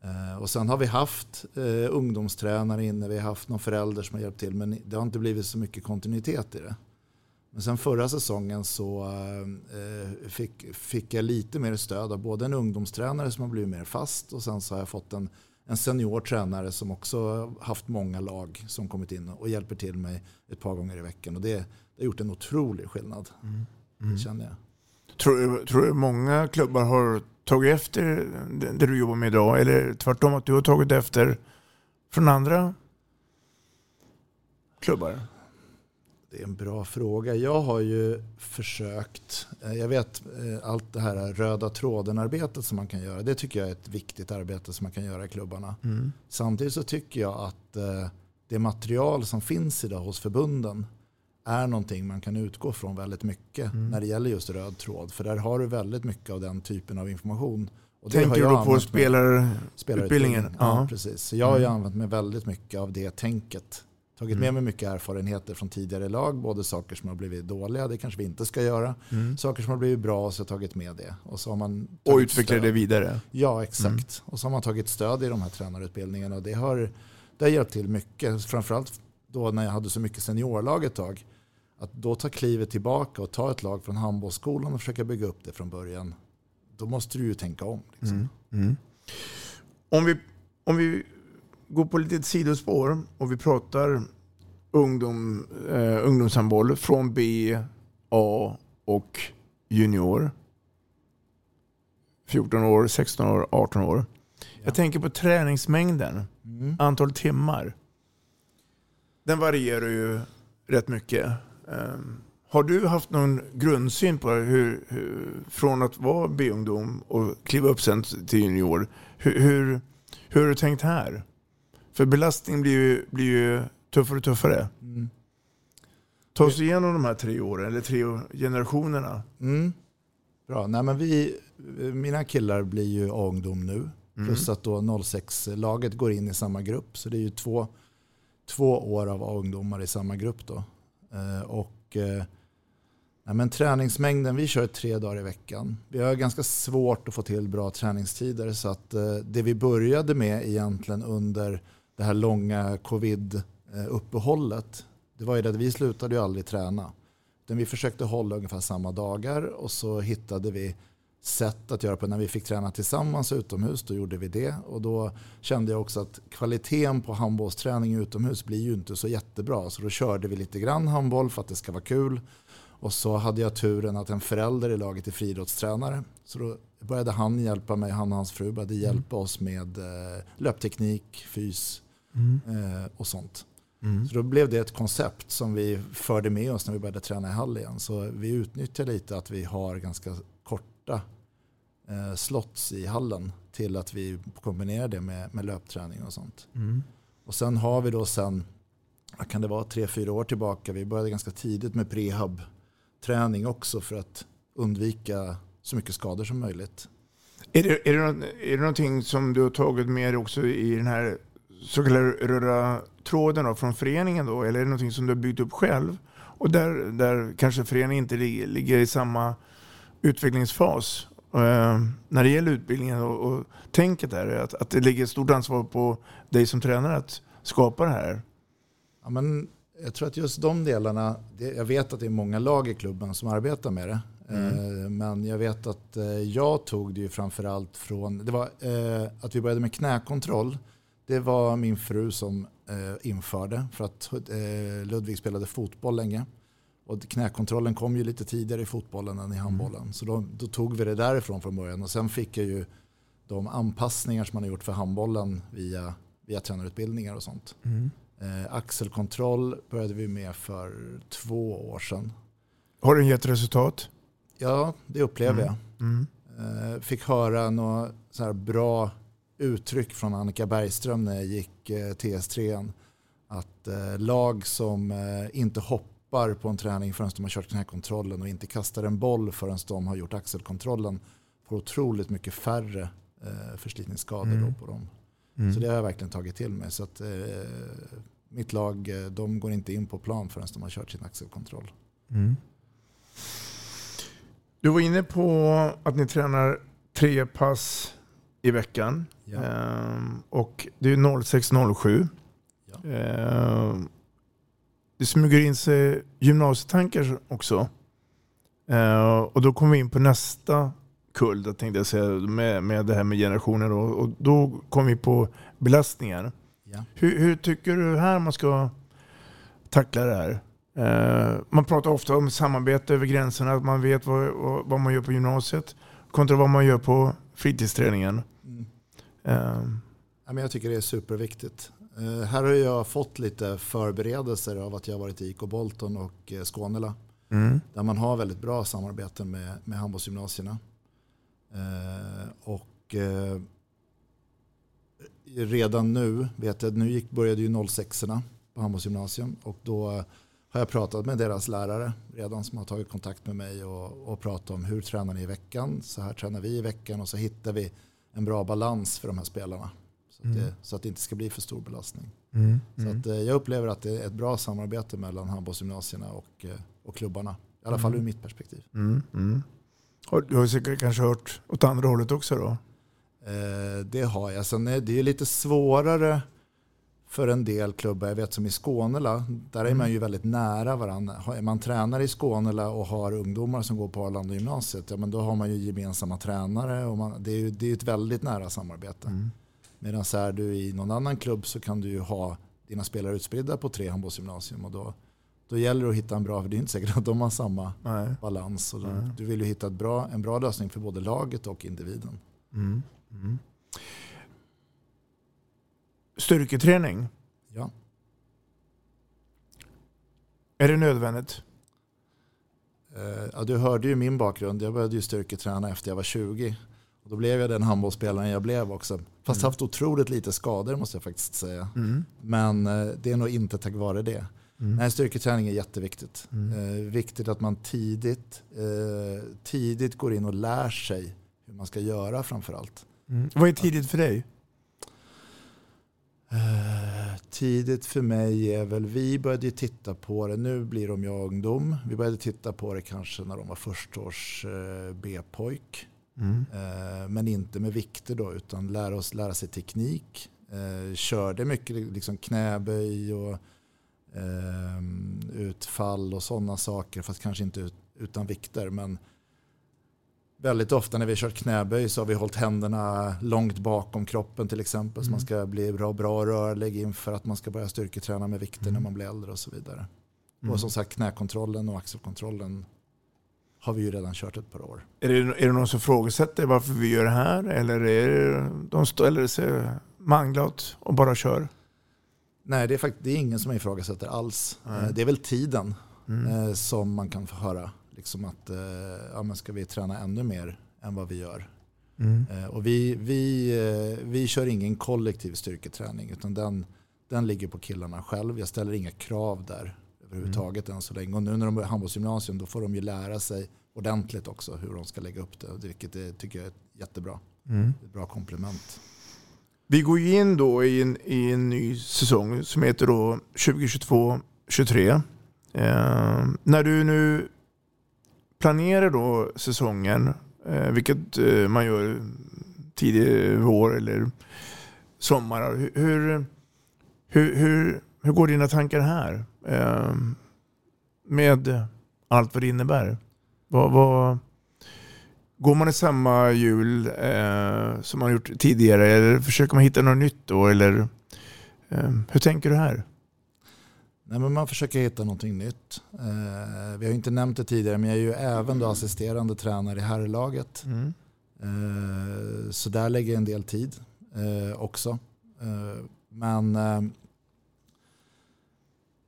Eh, och sen har vi haft eh, ungdomstränare inne, vi har haft någon förälder som har hjälpt till men det har inte blivit så mycket kontinuitet i det. Men sen förra säsongen så eh, fick, fick jag lite mer stöd av både en ungdomstränare som har blivit mer fast och sen så har jag fått en, en senior tränare som också haft många lag som kommit in och hjälper till mig ett par gånger i veckan. Och det, det har gjort en otrolig skillnad, det känner jag. Tror, du- tror du många klubbar har tagit efter det, det du jobbar med idag? Eller tvärtom att du har tagit efter från andra klubbar? Det är en bra fråga. Jag har ju försökt, eh, jag vet eh, allt det här röda tråden-arbetet som man kan göra, det tycker jag är ett viktigt arbete som man kan göra i klubbarna. Mm. Samtidigt så tycker jag att eh, det material som finns idag hos förbunden är någonting man kan utgå från väldigt mycket Mm. när det gäller just röd tråd. För där har du väldigt mycket av den typen av information. Och det Tänker du då på mig- spelarutbildningen? Ja, Ja. precis. Så jag har ju Mm. använt mig väldigt mycket av det tänket. Tagit Mm. med mig mycket erfarenheter från tidigare lag, både saker som har blivit dåliga, det kanske vi inte ska göra. Mm. Saker som har blivit bra, så har jag tagit med det. Och, så har man Och tagit utveckla stöd. det vidare? Ja, exakt. Mm. Och så har man tagit stöd i de här tränarutbildningarna. Och det har, det har hjälpt till mycket. Framförallt då när jag hade så mycket seniorlag ett tag. Att då ta klivet tillbaka och ta ett lag från handbollsskolan och försöka bygga upp det från början. Då måste du ju tänka om. Liksom. Mm. Mm. Om, vi, om vi går på lite sidospår och vi pratar ungdom, eh, ungdomshandboll från B, A och junior. 14 år, 16 år, 18 år. Jag tänker på träningsmängden, Mm. antal timmar. Den varierar ju rätt mycket. Um, Har du haft någon grundsyn på hur, hur från att vara B-ungdom och kliva upp sen till junior, hur, hur, hur har du tänkt här? För belastningen blir ju, blir ju tuffare och tuffare. Mm. Ta oss igenom de här tre åren, eller tre generationerna. Mm. Bra. Nej, men vi, mina killar blir ju A-ungdom nu. Mm. Plus att då 06-laget går in i samma grupp. Så det är ju två, två år av A-ungdomar i samma grupp. Då. Eh, och, eh, nej, men träningsmängden, vi kör tre dagar i veckan. Vi har ganska svårt att få till bra träningstider. Så att eh, det vi började med egentligen under det här långa covid-uppehållet, det var ju det att vi slutade ju aldrig träna. Utan vi försökte hålla ungefär samma dagar och så hittade vi sätt att göra på. När vi fick träna tillsammans utomhus då gjorde vi det. Och då kände jag också att kvaliteten på handbollsträning utomhus blir ju inte så jättebra. Så då körde vi lite grann handboll för att det ska vara kul. Och så hade jag turen att en förälder i laget är friidrottstränare. Så då började han hjälpa mig, han och hans fru började hjälpa oss med eh, löpteknik, fys eh, och sånt. Mm. Så då blev det ett koncept som vi förde med oss när vi började träna i hall igen. Så vi utnyttjar lite att vi har ganska korta eh, slots i hallen till att vi kombinerar det med, med löpträning och sånt. Mm. Och sen har vi då sen, vad kan det vara, tre, fyra år tillbaka, vi började ganska tidigt med prehab-träning också för att undvika så mycket skador som möjligt. Är det, är, det, är det någonting som du har tagit med dig också i den här så kallade röda tråden då, från föreningen då? Eller är det någonting som du har byggt upp själv? Och där, där kanske föreningen inte ligger, ligger i samma utvecklingsfas eh, när det gäller utbildningen och, och tänket där, att, att det ligger ett stort ansvar på dig som tränare att skapa det här. Ja, men jag tror att just de delarna, det, jag vet att det är många lag i klubben som arbetar med det. Eh, Men jag vet att eh, jag tog det ju framförallt från, det var att vi började med knäkontroll. Det var min fru som införde för att Ludvig spelade fotboll länge. Och knäkontrollen kom ju lite tidigare i fotbollen än i handbollen. Så då, då tog vi det därifrån från början. Och sen fick jag ju de anpassningar som man har gjort för handbollen via, via tränarutbildningar och sånt. Eh, axelkontroll började vi med för två år sedan. Har den gett resultat? Ja, det upplever Mm. jag. Mm. Eh, fick höra något så här bra uttryck från Annika Bergström när jag gick eh, TS3. Att eh, lag som eh, inte hoppar på en träning förrän de har kört den här kontrollen och inte kastar en boll förrän de har gjort axelkontrollen får otroligt mycket färre eh, förslitningsskador Mm. då på dem. Mm. Så det har jag verkligen tagit till mig. Så att, eh, mitt lag eh, de går inte in på plan förrän de har kört sin axelkontroll. Mm. Du var inne på att ni tränar tre pass i veckan. Ja. Ehm, och det är 06-07. Ja. Ehm, det smyger in sig gymnasietankar också. Ehm, och då kommer vi in på nästa kull, tänkte jag säga, med, med det här med generationer. Då. Och då kommer vi på belastningar. Ja. Hur, hur tycker du här man ska tackla det här? Eh, man pratar ofta om samarbete över gränserna, att man vet vad, vad, man gör på gymnasiet kontra vad man gör på fritidsträningen. Mm. Ja, men jag tycker det är superviktigt. Eh, här har jag fått lite förberedelser av att jag har varit i IK Bolton och eh, Skånela. mm, Där man har väldigt bra samarbete med, med handbollsgymnasierna. Eh, och redan nu vet jag, nu gick, började ju 06orna på handbollsgymnasium. Och då har jag pratat med deras lärare redan som har tagit kontakt med mig och, och pratat om hur tränar ni i veckan? Så här tränar vi i veckan och så hittar vi en bra balans för de här spelarna. Så att, Mm. det, så att det inte ska bli för stor belastning. mm, Så mm. att, eh, jag upplever att det är ett bra samarbete mellan handbollsgymnasierna och, eh, och klubbarna. I alla fall Mm. ur mitt perspektiv. Mm, mm. Har- Du har säkert kanske hört åt andra hållet också då? Eh, det har jag. Sen är det är lite svårare för en del klubbar. Jag vet som i Skånela, där är man ju väldigt nära varandra. Är man tränare i Skånela och har ungdomar som går på Arlanda gymnasiet, ja, men då har man ju gemensamma tränare. Och man, det är ju det är ett väldigt nära samarbete. Mm. Medan är du i någon annan klubb så kan du ju ha dina spelare utspridda på tre handbollsgymnasium. Och då, då gäller det att hitta en bra, för det är inte säkert att de har samma Nej. balans. Och då, du vill ju hitta bra, en bra lösning för både laget och individen. Mm. Mm. Styrketräning, Ja. är det nödvändigt? Eh, ja, du hörde ju min bakgrund. Jag började ju styrketräna efter jag var 20. Och då blev jag den handbollsspelaren jag blev också. Fast Mm. haft otroligt lite skador måste jag faktiskt säga. Mm. Men eh, det är nog inte tack vare det. Mm. Nej, styrketräning är jätteviktigt. Mm. Eh, viktigt att man tidigt, eh, tidigt går in och lär sig hur man ska göra framför allt. Mm. Vad är tidigt för dig? Eh, tidigt för mig är väl, vi började titta på det, nu blir de ju ungdom. Vi började titta på det kanske när de var förstårs eh, B-pojk. Mm. Eh, men inte med vikter då, utan lära, oss, lära sig teknik. Eh, körde mycket liksom knäböj och eh, utfall och sådana saker, fast kanske inte ut, utan vikter. Men väldigt ofta när vi kört knäböj så har vi hållit händerna långt bakom kroppen till exempel. Så man ska bli bra, bra rörlig inför att man ska börja styrketräna med vikter när man blir äldre och så vidare. Mm. Och som sagt knäkontrollen och axelkontrollen har vi ju redan kört ett par år. Är det, är det någon som frågasätter varför vi gör det här? Eller är det, de ställer sig manglat och bara kör? Nej, det är, fakt- det är ingen som ifrågasätter alls. Nej. Eh, Det är väl tiden Mm. eh, som man kan få höra. Liksom att eh, ja, men ska vi träna ännu mer än vad vi gör. Mm. Och vi, vi, vi kör ingen kollektiv styrketräning utan den, den ligger på killarna själv. Jag ställer inga krav där överhuvudtaget än så länge. Och nu när de är handbollsgymnasium då får de ju lära sig ordentligt också hur de ska lägga upp det. Vilket jag tycker jag är jättebra. Mm. Ett bra komplement. Vi går ju in då i en, i en ny säsong som heter då 2022-23. Eh, när du nu planerar då säsongen, eh, vilket eh, man gör tidig vår eller sommar. Hur, hur, hur, hur går dina tankar här? Eh, med allt vad det innebär. Vad, vad, Går man i samma hjul eh, som man gjort tidigare eller försöker man hitta något nytt då? Eller, eh, hur tänker du här? Nej, men man försöker hitta någonting nytt. Eh, vi har inte nämnt det tidigare men jag är ju även då assisterande tränare i herrlaget. Mm. Eh, så där lägger jag en del tid eh, också. Eh, men eh,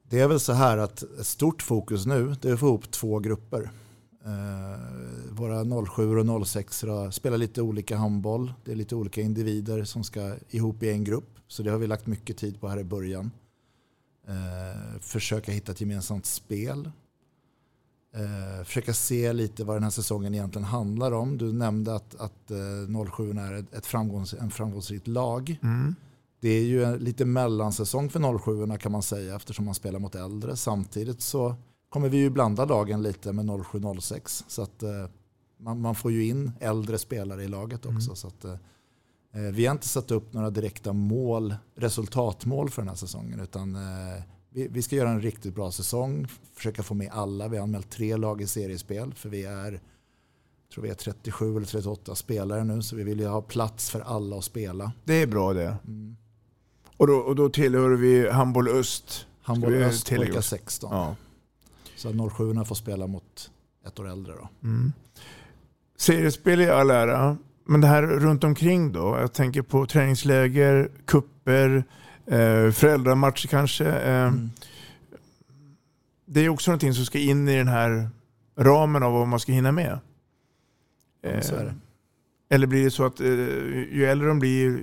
det är väl så här att ett stort fokus nu det är att få ihop två grupper. Eh, våra 07 och 06 spelar lite olika handboll. Det är lite olika individer som ska ihop i en grupp. Så det har vi lagt mycket tid på här i början. Eh, försöka hitta ett gemensamt spel. Eh, försöka se lite vad den här säsongen egentligen handlar om. Du nämnde att, att eh, 07 är ett, ett framgångs, en framgångsrikt lag. Mm. Det är ju en lite mellansäsong för 07 kan man säga eftersom man spelar mot äldre. Samtidigt så kommer vi ju blanda lagen lite med 07-06. Så att eh, man, man får ju in äldre spelare i laget också. Så att, eh, vi har inte satt upp några direkta mål, resultatmål för den här säsongen. Utan eh, vi, ska göra en riktigt bra säsong. Försöka få med alla. Vi har anmält tre lag i seriespel. För vi är, tror vi är 37 eller 38 spelare nu. Så vi vill ju ha plats för alla att spela. Det är bra det. Mm. Och, då, och då tillhör vi Handboll Öst. Handboll Öst pojkar oss? 16. Ja. Så att 07 får spela mot ett år äldre då. Mm. Seriespel i all ära, men det här runt omkring då? Jag tänker på träningsläger, kupper, eh, föräldramatcher kanske. Eh, Mm. Det är också någonting som ska in i den här ramen av vad man ska hinna med. Eh, Eller blir det så att eh, ju äldre de blir,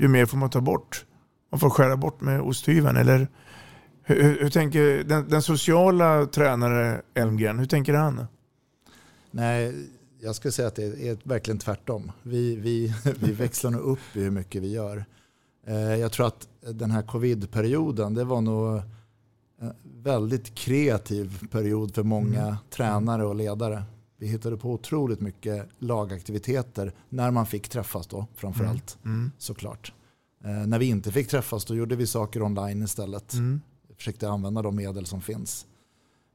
ju mer får man ta bort? Man får skära bort med osthyveln? Eller hur, hur, tänker den, den sociala tränare Elmgren, hur tänker han? Nej, jag skulle säga att det är verkligen tvärtom. Vi, vi, <laughs> vi växlar nog upp i hur mycket vi gör. Eh, Jag tror att den här covid-perioden, det var nog en väldigt kreativ period för många Mm. tränare och ledare. Vi hittade på otroligt mycket lagaktiviteter när man fick träffas då, framförallt. Mm. Såklart. Eh, när vi inte fick träffas då gjorde vi saker online istället. Mm. Försökte använda de medel som finns.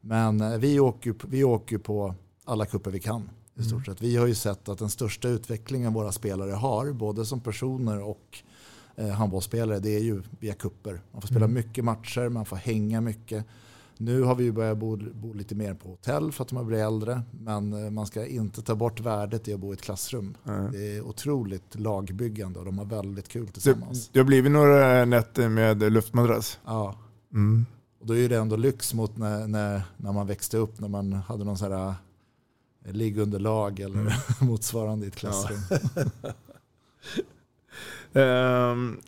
Men eh, vi åker, vi åker på alla kupper vi kan. I stort sett. Vi har ju sett att den största utvecklingen våra spelare har, både som personer och eh, handbollsspelare, det är ju via kupper. Man får spela Mm. mycket matcher, man får hänga mycket. Nu har vi ju börjat bo, bo lite mer på hotell för att har blivit äldre. Men eh, man ska inte ta bort värdet i att bo i ett klassrum. Nej. Det är otroligt lagbyggande och de har väldigt kul Det, tillsammans. det har blivit några nätter med luftmadrass. Ja, Mm. Och då är det ändå lyx mot när, när, när man växte upp, när man hade någon sån här eh, liggunderlag eller Mm. <laughs> motsvarande i ett klassrum. <laughs> Ehm,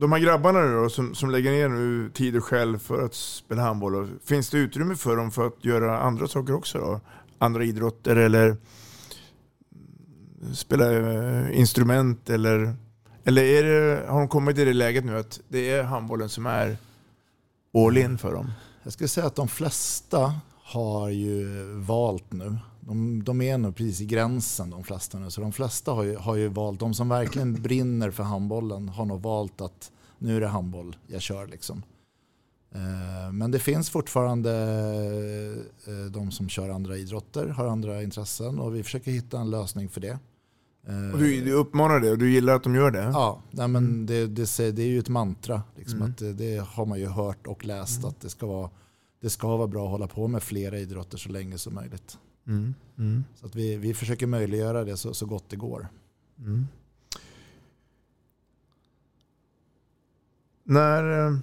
de här grabbarna nu då, som, som lägger ner nu tid och själ för att spela handboll. Finns det utrymme för dem för att göra andra saker också? Då? Andra idrotter eller spela eh, instrument? Eller, eller är det, har de kommit i det läget nu att det är handbollen som är all in för dem? Jag skulle säga att de flesta har ju valt nu. De, de är nog precis i gränsen de flesta nu. Så de flesta har ju, har ju valt, de som verkligen <laughs> brinner för handbollen har nog valt att nu är det handboll jag kör liksom. Eh, Men det finns fortfarande eh, de som kör andra idrotter, har andra intressen och vi försöker hitta en lösning för det. Eh, Och du, du uppmanar det och du gillar att de gör det? Ja, nej, men det, det, säger- det är ju ett mantra. Liksom, Mm. att det, det har man ju hört och läst att det ska, vara, det ska vara bra att hålla på med flera idrotter så länge som möjligt. Mm. Mm. Så att vi, vi försöker möjliggöra det så, så gott det går. Mm. När, eh,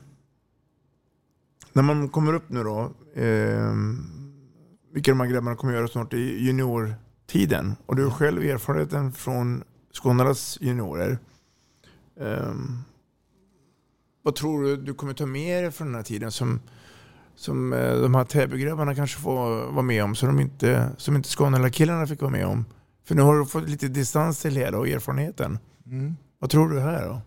när man kommer upp nu då, eh, vilka de här grabbarna kommer göra snart i juniortiden. Och du har själv erfarenheten från Skånelas juniorer. Eh, vad tror du du kommer ta med dig från den här tiden som, som eh, de här Täbygrabbarna kanske får vara med om, som, de inte, som inte Skånela-killarna fick vara med om? För nu har du fått lite distans till hela och erfarenheten. Mm. Vad tror du här då?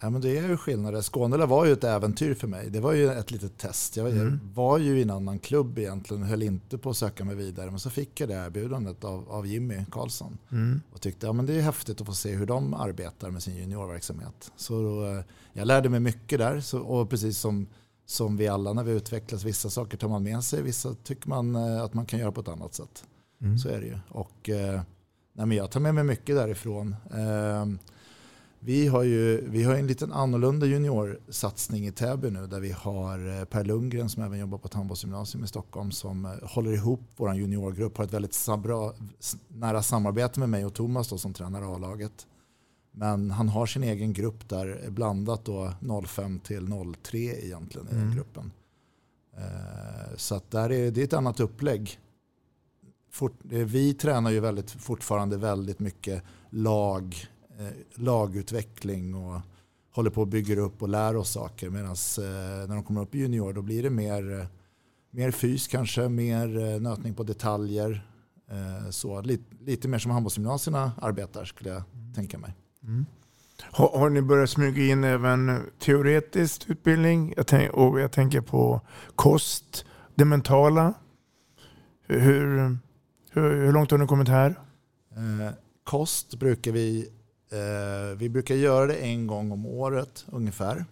Ja, men det är ju skillnader. Skånela var ju ett äventyr för mig. Det var ju ett litet test. Jag Mm. var ju i en annan klubb egentligen och höll inte på att söka mig vidare. Men så fick jag det erbjudandet av, av Jimmy Karlsson. Mm. Och tyckte att ja, det är häftigt att få se hur de arbetar med sin juniorverksamhet. Så då, eh, jag lärde mig mycket där. Så, och precis som, som vi alla när vi utvecklas, vissa saker tar man med sig, vissa tycker man eh, att man kan göra på ett annat sätt. Mm. Så är det ju. Och, eh, nej, men jag tar med mig mycket därifrån. Eh, vi har ju vi har en liten annorlunda juniorsatsning i Täby nu där vi har eh, Per Lundgren som även jobbar på ett handbollsgymnasium i Stockholm som håller ihop vår juniorgrupp, har ett väldigt bra, nära samarbete med mig och Thomas då, som tränar A-laget. Men han har sin egen grupp där blandat då 05 till 03 egentligen i den Mm. gruppen. Eh, Så att där är det är ett annat upplägg. Fort, eh, vi tränar ju väldigt, fortfarande väldigt mycket lag, eh, lagutveckling och håller på och bygger upp och lär oss saker. Medan när de kommer upp i junior då blir det mer, mer fys kanske, mer nötning på detaljer. Så, lite, lite mer som handbollsgymnasierna arbetar skulle jag tänka mig. Har, har ni börjat smyga in även teoretisk utbildning? Jag tänk, och jag tänker på kost, det mentala. Hur, hur, hur, långt har ni kommit här? Eh, kost brukar vi, eh, vi brukar göra det en gång om året ungefär.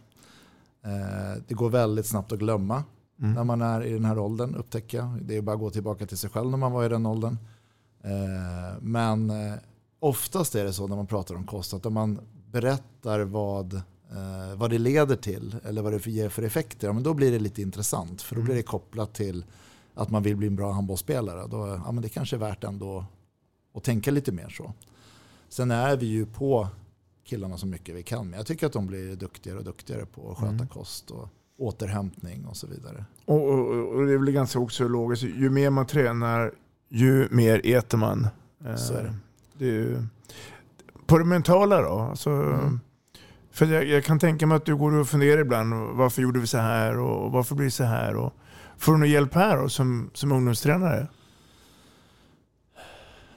Eh, det går väldigt snabbt att glömma Mm. när man är i den här åldern upptäcker jag. Det är bara att gå tillbaka till sig själv när man var i den åldern. Eh, men eh, oftast är det så när man pratar om kost att om man berättar vad, eh, vad det leder till eller vad det ger för effekter, ja, men då blir det lite intressant. För då blir det kopplat till att man vill bli en bra handbollsspelare. Då, ja, men det kanske är värt ändå att tänka lite mer så. Sen är vi ju på killarna så mycket vi kan. Men jag tycker att de blir duktigare och duktigare på att sköta Mm. kost och återhämtning och så vidare. Och, och, och det är väl ganska också logiskt. Ju mer man tränar, ju mer äter man. Eh, Så är det. Det ju, på det mentala då? Alltså, Mm. För jag, jag kan tänka mig att du går och funderar ibland. Varför gjorde vi så här? Och varför blir det så här? Och, får du någon hjälp här då, som, som ungdomstränare?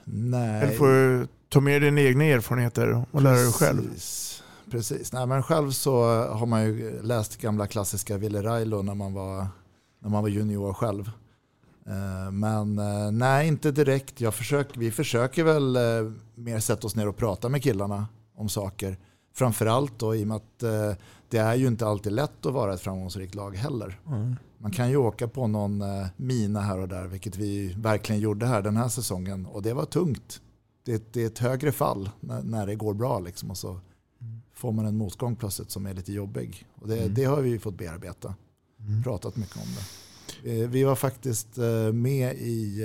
Nej. Eller får du ta med dina egna erfarenheter och lära dig själv? Precis. Precis. Nej, men själv så har man ju läst gamla klassiska Ville Railo när man var, när man var junior själv. Eh, Men eh, nej, inte direkt. Jag försöker, vi försöker väl eh, mer sätta oss ner och prata med killarna om saker. Framförallt då i och med att det är ju inte alltid lätt att vara ett framgångsrikt lag heller. Man kan ju åka på någon mina här och där, vilket vi verkligen gjorde här den här säsongen. Och det var tungt. Det, det är ett högre fall när, när det går bra. Liksom, och så får man en motgång plötsligt som är lite jobbig. Och det, Mm. det har vi ju fått bearbeta. Pratat mycket om det. Eh, Vi var faktiskt eh, med i,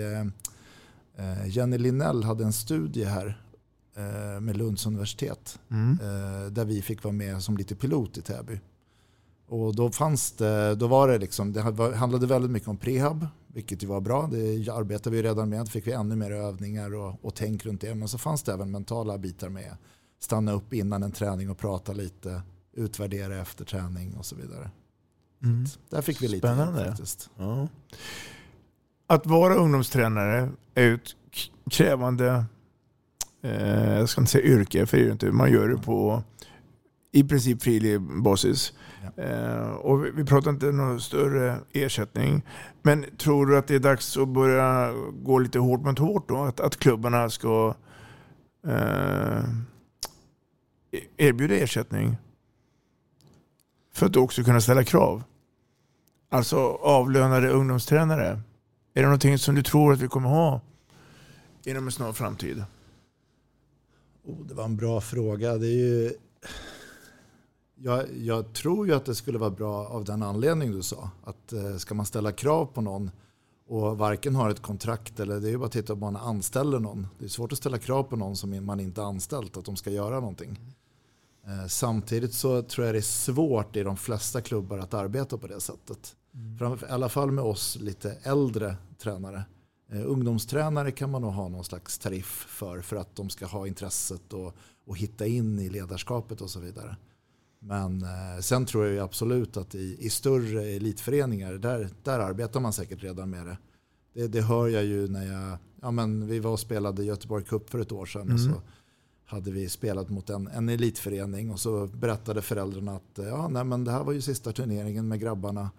eh, Jenny Linnell hade en studie här med Lunds universitet. Mm. Där vi fick vara med som lite pilot i Täby. Och då, fanns det, då var det liksom, det handlade väldigt mycket om prehab, vilket ju var bra. Det arbetade vi redan med. Då fick vi ännu mer övningar och, och tänk runt det. Men så fanns det även mentala bitar med. Stanna upp innan en träning och prata lite. Utvärdera efter träning och så vidare. Mm. Där fick vi lite Spännande. faktiskt. Ja. Att vara ungdomstränare är ett krävande, eh, jag ska inte säga yrke, för det är det inte. Man gör det på i princip frivillig basis. Ja. Eh, och vi pratar inte någon större ersättning. Men tror du att det är dags att börja gå lite hårt mot hårt då? Att, att klubbarna ska eh, erbjuda ersättning? För att också kunna ställa krav. Alltså avlönade ungdomstränare. Är det någonting som du tror att vi kommer ha inom en snar framtid? Oh, det var en bra fråga. Det är ju jag, jag, tror ju att det skulle vara bra av den anledning du sa. Att eh, ska man ställa krav på någon och varken har ett kontrakt eller det är ju bara att titta om man anställer någon. Det är svårt att ställa krav på någon som man inte anställt att de ska göra någonting. Eh, samtidigt så tror jag det är svårt i de flesta klubbar att arbeta på det sättet. Mm. I alla fall med oss lite äldre tränare. Eh, ungdomstränare kan man nog ha någon slags tariff för, för att de ska ha intresset och, och hitta in i ledarskapet och så vidare. Men eh, sen tror jag absolut att i, i större elitföreningar, där, där arbetar man säkert redan med det. det. Det hör jag ju när jag, ja men vi var och spelade Göteborg Cup för ett år sedan. Mm. Och så hade vi spelat mot en, en elitförening och så berättade föräldrarna att ja, nej, men det här var ju sista turneringen med grabbarna.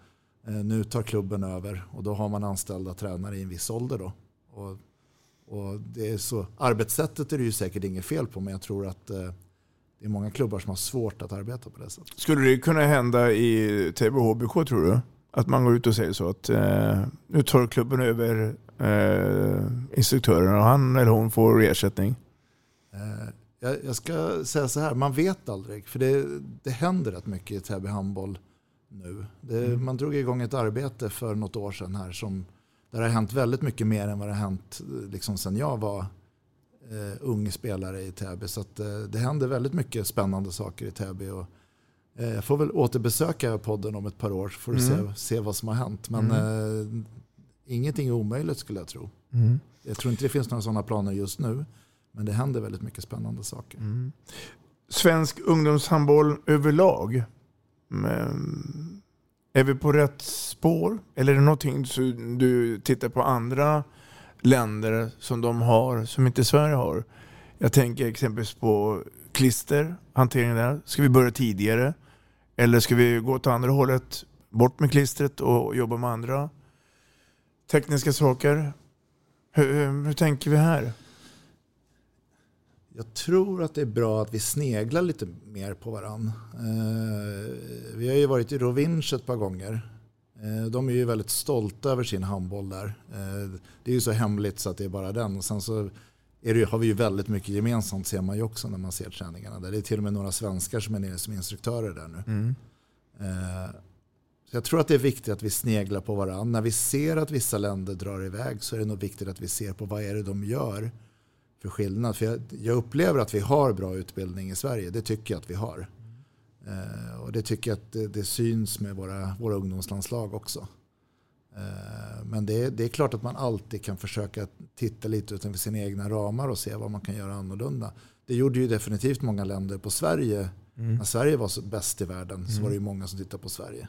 Eh, nu tar klubben över och då har man anställda tränare i en viss ålder. Då. Och, och det är så, arbetssättet är det ju säkert inget fel på men jag tror att eh, det är många klubbar som har svårt att arbeta på det sättet. Skulle det kunna hända i Täby HBK tror du? Att man går ut och säger så att eh, nu tar klubben över eh, instruktören och han eller hon får ersättning? Eh, jag, jag, ska säga så här, man vet aldrig. För det, det händer rätt mycket i Täby handboll nu. Det, mm. Man drog igång ett arbete för något år sedan här som där det har hänt väldigt mycket mer än vad det har hänt liksom sen jag var eh, ung spelare i Täby. Så att, eh, det händer väldigt mycket spännande saker i Täby. Och, eh, jag får väl återbesöka podden om ett par år för att mm. se, se vad som har hänt. Men mm. eh, ingenting är omöjligt skulle jag tro. Mm. Jag tror inte det finns några sådana planer just nu. Men det händer väldigt mycket spännande saker. Mm. Svensk ungdomshandboll överlag. Men, är vi på rätt spår? Eller är det någonting du tittar på andra länder som de har som inte Sverige har. Jag tänker exempelvis på klister, hanteringen där. Ska vi börja tidigare? Eller ska vi gå åt andra hållet, bort med klistret och jobba med andra tekniska saker? Hur, hur, hur tänker vi här? Jag tror att det är bra att vi sneglar lite mer på varandra. Eh, vi har ju varit i Rovinj ett par gånger Eh, de är ju väldigt stolta över sin handboll där. Eh, det är ju så hemligt så att det är bara den. Och sen så det, har vi ju väldigt mycket gemensamt ser man ju också när man ser träningarna. Där. Det är till och med några svenskar som är nere som instruktörer där nu. Mm. Så jag tror att det är viktigt att vi sneglar på varandra. När vi ser att vissa länder drar iväg så är det nog viktigt att vi ser på vad är det de gör för skillnad. För jag, jag upplever att vi har bra utbildning i Sverige. Det tycker jag att vi har. Eh, och det tycker jag att det, det, syns med våra, våra ungdomslandslag också. Eh, men det, det, är klart att man alltid kan försöka titta lite utanför sina egna ramar och se vad man kan göra annorlunda. Det gjorde ju definitivt många länder på Sverige. Mm. När Sverige var bäst i världen mm. så var det ju många som tittade på Sverige.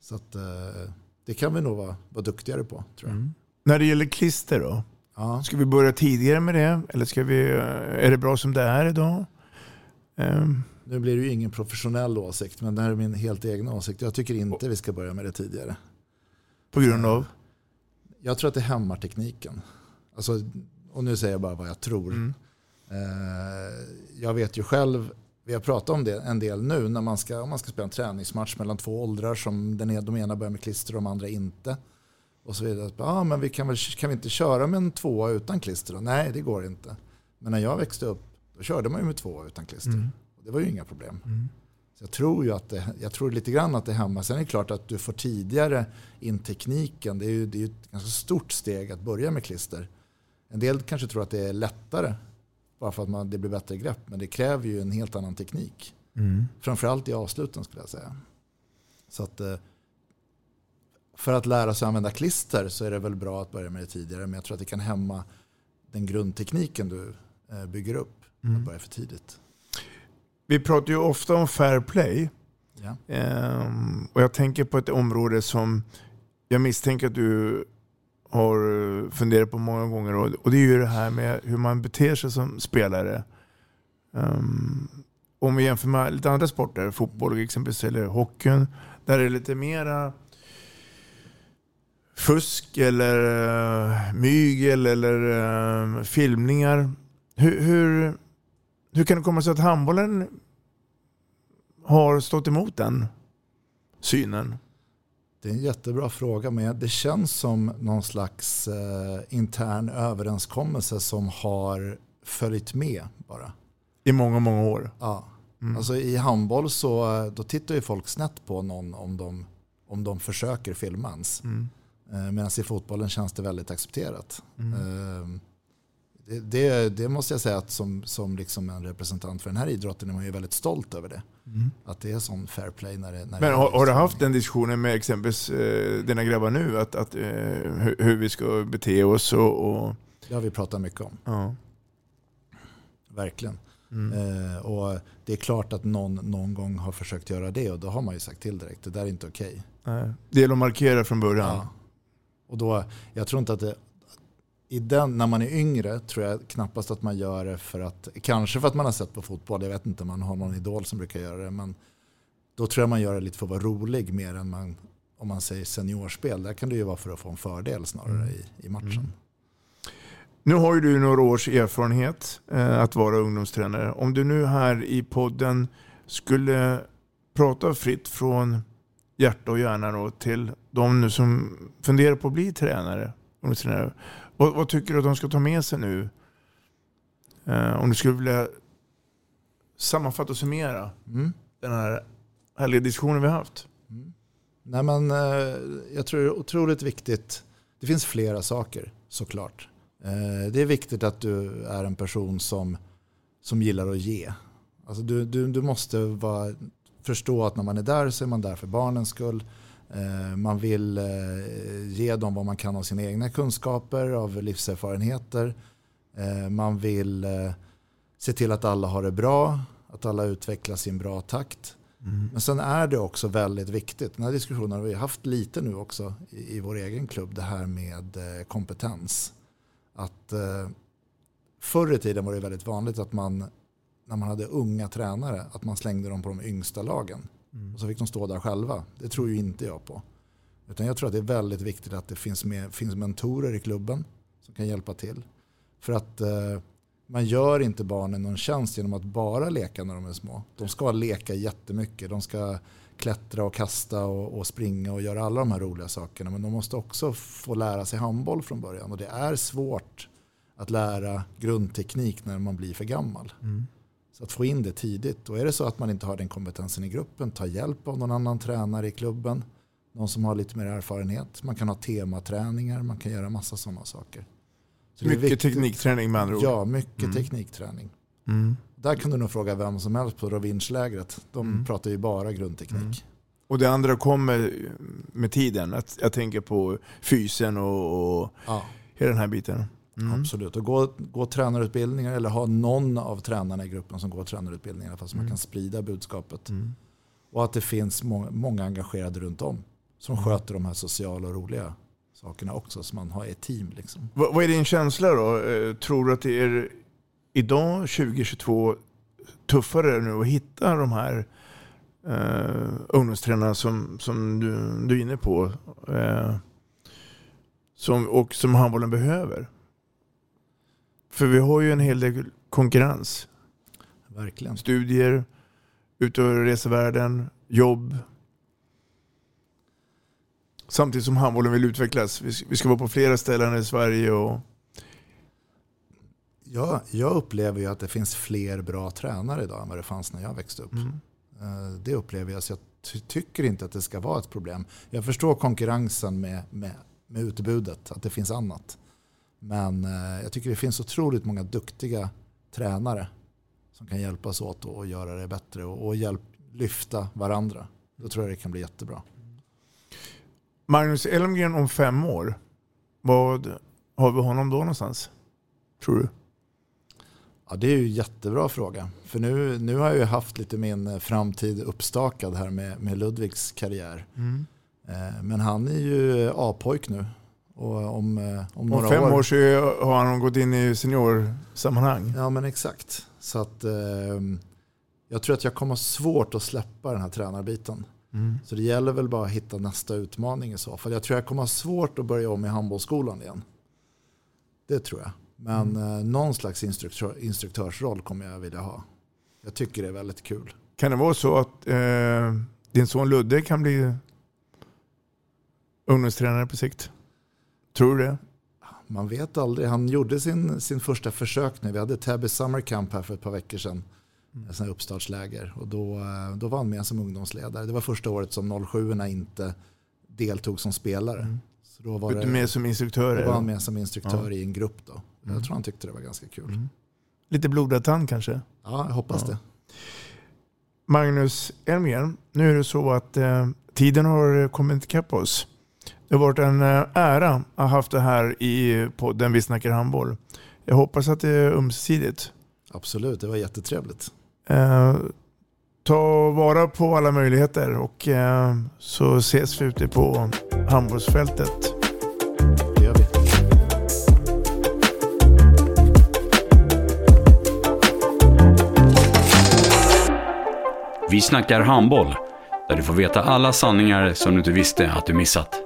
Så att, eh, det kan vi nog vara, vara duktigare på tror jag. Mm. När det gäller klister då? Ja. Ska vi börja tidigare med det? Eller ska vi, är det bra som det är idag? Um. Nu blir det ju ingen professionell åsikt, men det här är min helt egna åsikt. Jag tycker inte vi ska börja med det tidigare. På grund av? Jag tror att det hämmar tekniken. Alltså, och nu säger jag bara vad jag tror. Mm. Eh, jag vet ju själv, vi har pratat om det en del nu, när man ska, om man ska spela en träningsmatch mellan två åldrar som den, de ena börjar med klister och de andra inte. Och så vidare. Ja, men vi kan, väl, kan vi inte köra med en tvåa utan klister? Nej, det går inte. Men när jag växte upp, då körde man ju med tvåa utan klister. Mm. Det var ju inga problem. Mm. Så jag tror ju att det, jag tror lite grann att det hämmar. Sen är det klart att du får tidigare in tekniken. Det är ju det är ett ganska stort steg att börja med klister. En del kanske tror att det är lättare bara för att man, det blir bättre grepp. Men det kräver ju en helt annan teknik. Mm. Framförallt i avsluten skulle jag säga. Så att, eh, för att lära sig använda klister så är det väl bra att börja med det tidigare. Men jag tror att det kan hämma den grundtekniken du eh, bygger upp. Att börja för tidigt. Vi pratar ju ofta om fair play. Ja. Ehm, och jag tänker på ett område som jag misstänker att du har funderat på många gånger. Och, det är ju det här med hur man beter sig som spelare. Ehm, om vi jämför med lite andra sporter, fotboll exempelvis eller hockeyn, där är det lite mera fusk eller uh, mygel eller uh, filmningar. Hur, hur, hur kan det komma sig att handbollen har stått emot den synen? Det är en jättebra fråga men det känns som någon slags eh, intern överenskommelse som har följt med bara. I många, många år. Ja. Mm. Alltså i handboll så då tittar ju folk snett på någon om de, om de försöker filma ens. Mm. Eh, Medan i fotbollen känns det väldigt accepterat. Mm. Eh, Det, det, det måste jag säga att som, som liksom en representant för den här idrotten är man ju väldigt stolt över det. Mm. Att det är sån fair play när det, när Men har, har du haft den diskussionen med exempelvis eh, dina grabbar nu? Att, att, eh, hur, hur vi ska bete oss och... och Det har vi pratat mycket om. ja. Verkligen. Mm. Eh, och det är klart att någon någon gång har försökt göra det och då har man ju sagt till direkt. Det där är inte okej. Nej. Det gäller att markera från början. Ja. Och då, jag tror inte att det, i den, när man är yngre tror jag knappast att man gör det för att, kanske för att man har sett på fotboll, jag vet inte, man har någon idol som brukar göra det, men då tror jag man gör det lite för att vara rolig mer än man, om man säger seniorspel. Där kan det ju vara för att få en fördel snarare i, i matchen. Mm. Nu har ju du några års erfarenhet eh, att vara ungdomstränare. Om du nu här i podden skulle prata fritt från hjärta och hjärna då, till de nu som funderar på att bli tränare, ungdomstränare. Vad, vad tycker du att de ska ta med sig nu? Eh, om du skulle vilja sammanfatta och summera Mm. den här härliga diskussionen vi har haft. Nej, men, eh, jag tror det är otroligt viktigt. Det finns flera saker såklart. Eh, det är viktigt att du är en person som, som gillar att ge. Alltså du, du, du måste vara, förstå att när man är där så är man där för barnens skull. Eh, man vill eh, ge dem vad man kan av sina egna kunskaper, av livserfarenheter. Eh, man vill se till att alla har det bra, att alla utvecklas i en bra takt. Men sen är det också väldigt viktigt, den här diskussionen har vi haft lite nu också i, i vår egen klubb, det här med kompetens. Att förr i tiden var det väldigt vanligt att man, när man hade unga tränare, att man slängde dem på de yngsta lagen. Och så fick de stå där själva. Det tror ju inte jag på. Utan jag tror att det är väldigt viktigt att det finns, med, finns mentorer i klubben som kan hjälpa till. För att eh, man gör inte barnen någon tjänst genom att bara leka när de är små. De ska leka jättemycket. De ska klättra och kasta och, och springa och göra alla de här roliga sakerna. Men de måste också få lära sig handboll från början. Och det är svårt att lära grundteknik när man blir för gammal. Så att få in det tidigt. Och är det så att man inte har den kompetensen i gruppen, ta hjälp av någon annan tränare i klubben. Någon som har lite mer erfarenhet. Man kan ha tematräningar, man kan göra massa sådana saker. Så Mycket teknikträning med andra ord. Ja, mycket Mm. teknikträning. Mm. Där kan du nog fråga vem som helst på Rovinjlägret. De Mm. pratar ju bara grundteknik. Mm. Och det andra kommer med tiden. Att jag tänker på fysen och, och Ja, hela den här biten. Mm. absolut. Och gå, gå tränarutbildningar eller ha någon av tränarna i gruppen som går tränarutbildningar. i alla fall, Så man Mm. kan sprida budskapet. Mm. Och att det finns må- många engagerade runt om. Som sköter de här sociala och roliga sakerna också. Så man har ett team. Liksom. Vad, vad är din känsla då? Eh, Tror du att det är idag, 2022, tuffare nu att hitta de här uh, ungdomstränarna som, som du, du är inne på? eh, som, och som handbollen behöver? För vi har ju en hel del konkurrens. Verkligen. Studier, ut och resa världen, jobb. Samtidigt som handbollen vill utvecklas. Vi ska, vi ska vara på flera ställen i Sverige. Och, Ja, jag upplever ju att det finns fler bra tränare idag än vad det fanns när jag växte upp. Mm. Eh, Det upplever jag, så jag ty- tycker inte att det ska vara ett problem. Jag förstår konkurrensen med, med, med utbudet, att det finns annat. Men eh, jag tycker det finns otroligt många duktiga tränare som kan hjälpas åt och, göra det bättre och, hjälp, lyfta varandra. Då tror jag det kan bli jättebra. Magnus Elmgren om fem år, vad har vi honom då någonstans? Tror du? Ja, det är ju en jättebra fråga. För nu, nu har jag ju haft lite min eh, framtid uppstakad här med, med Ludvigs karriär. Mm. Eh, Men han är ju A-pojk nu. Och om, eh, om Om några fem år, år så har han gått in i seniorsammanhang. Ja men exakt. Så att eh, jag tror att jag kommer ha svårt att släppa den här tränarbiten. Mm. Så det gäller väl bara att hitta nästa utmaning i så fall. Jag tror jag kommer ha svårt att börja om i handbollsskolan igen. Det tror jag. Men Mm. eh, någon slags instruktör, instruktörsroll kommer jag vilja ha. Jag tycker det är väldigt kul. Kan det vara så att eh, din son Ludde kan bli ungdomstränare på sikt? Tror du det? Man vet aldrig. Han gjorde sin, sin första försök nu. Vi hade Täby Summer Camp här för ett par veckor sedan. Mm. Här uppstartsläger. Och då, eh, då var han med som ungdomsledare. Det var första året som 07 inte deltog som spelare. Så då var Du med som instruktör? då var han med som instruktör Ja. i en grupp. Då. Mm. Jag tror han tyckte det var ganska kul. Lite blodad tand kanske? Ja, jag hoppas Ja. det. Magnus Elmgren, nu är det så att eh, tiden har kommit ikapp oss. Det har varit en eh, ära att ha haft det här i podden Vi snackar handboll. Jag hoppas att det är ömsesidigt. Absolut, det var jättetrevligt. Eh, ta vara på alla möjligheter och eh, så ses vi ute på handbollsfältet. Det gör vi. Vi snackar handboll, där du får veta alla sanningar som du inte visste att du missat.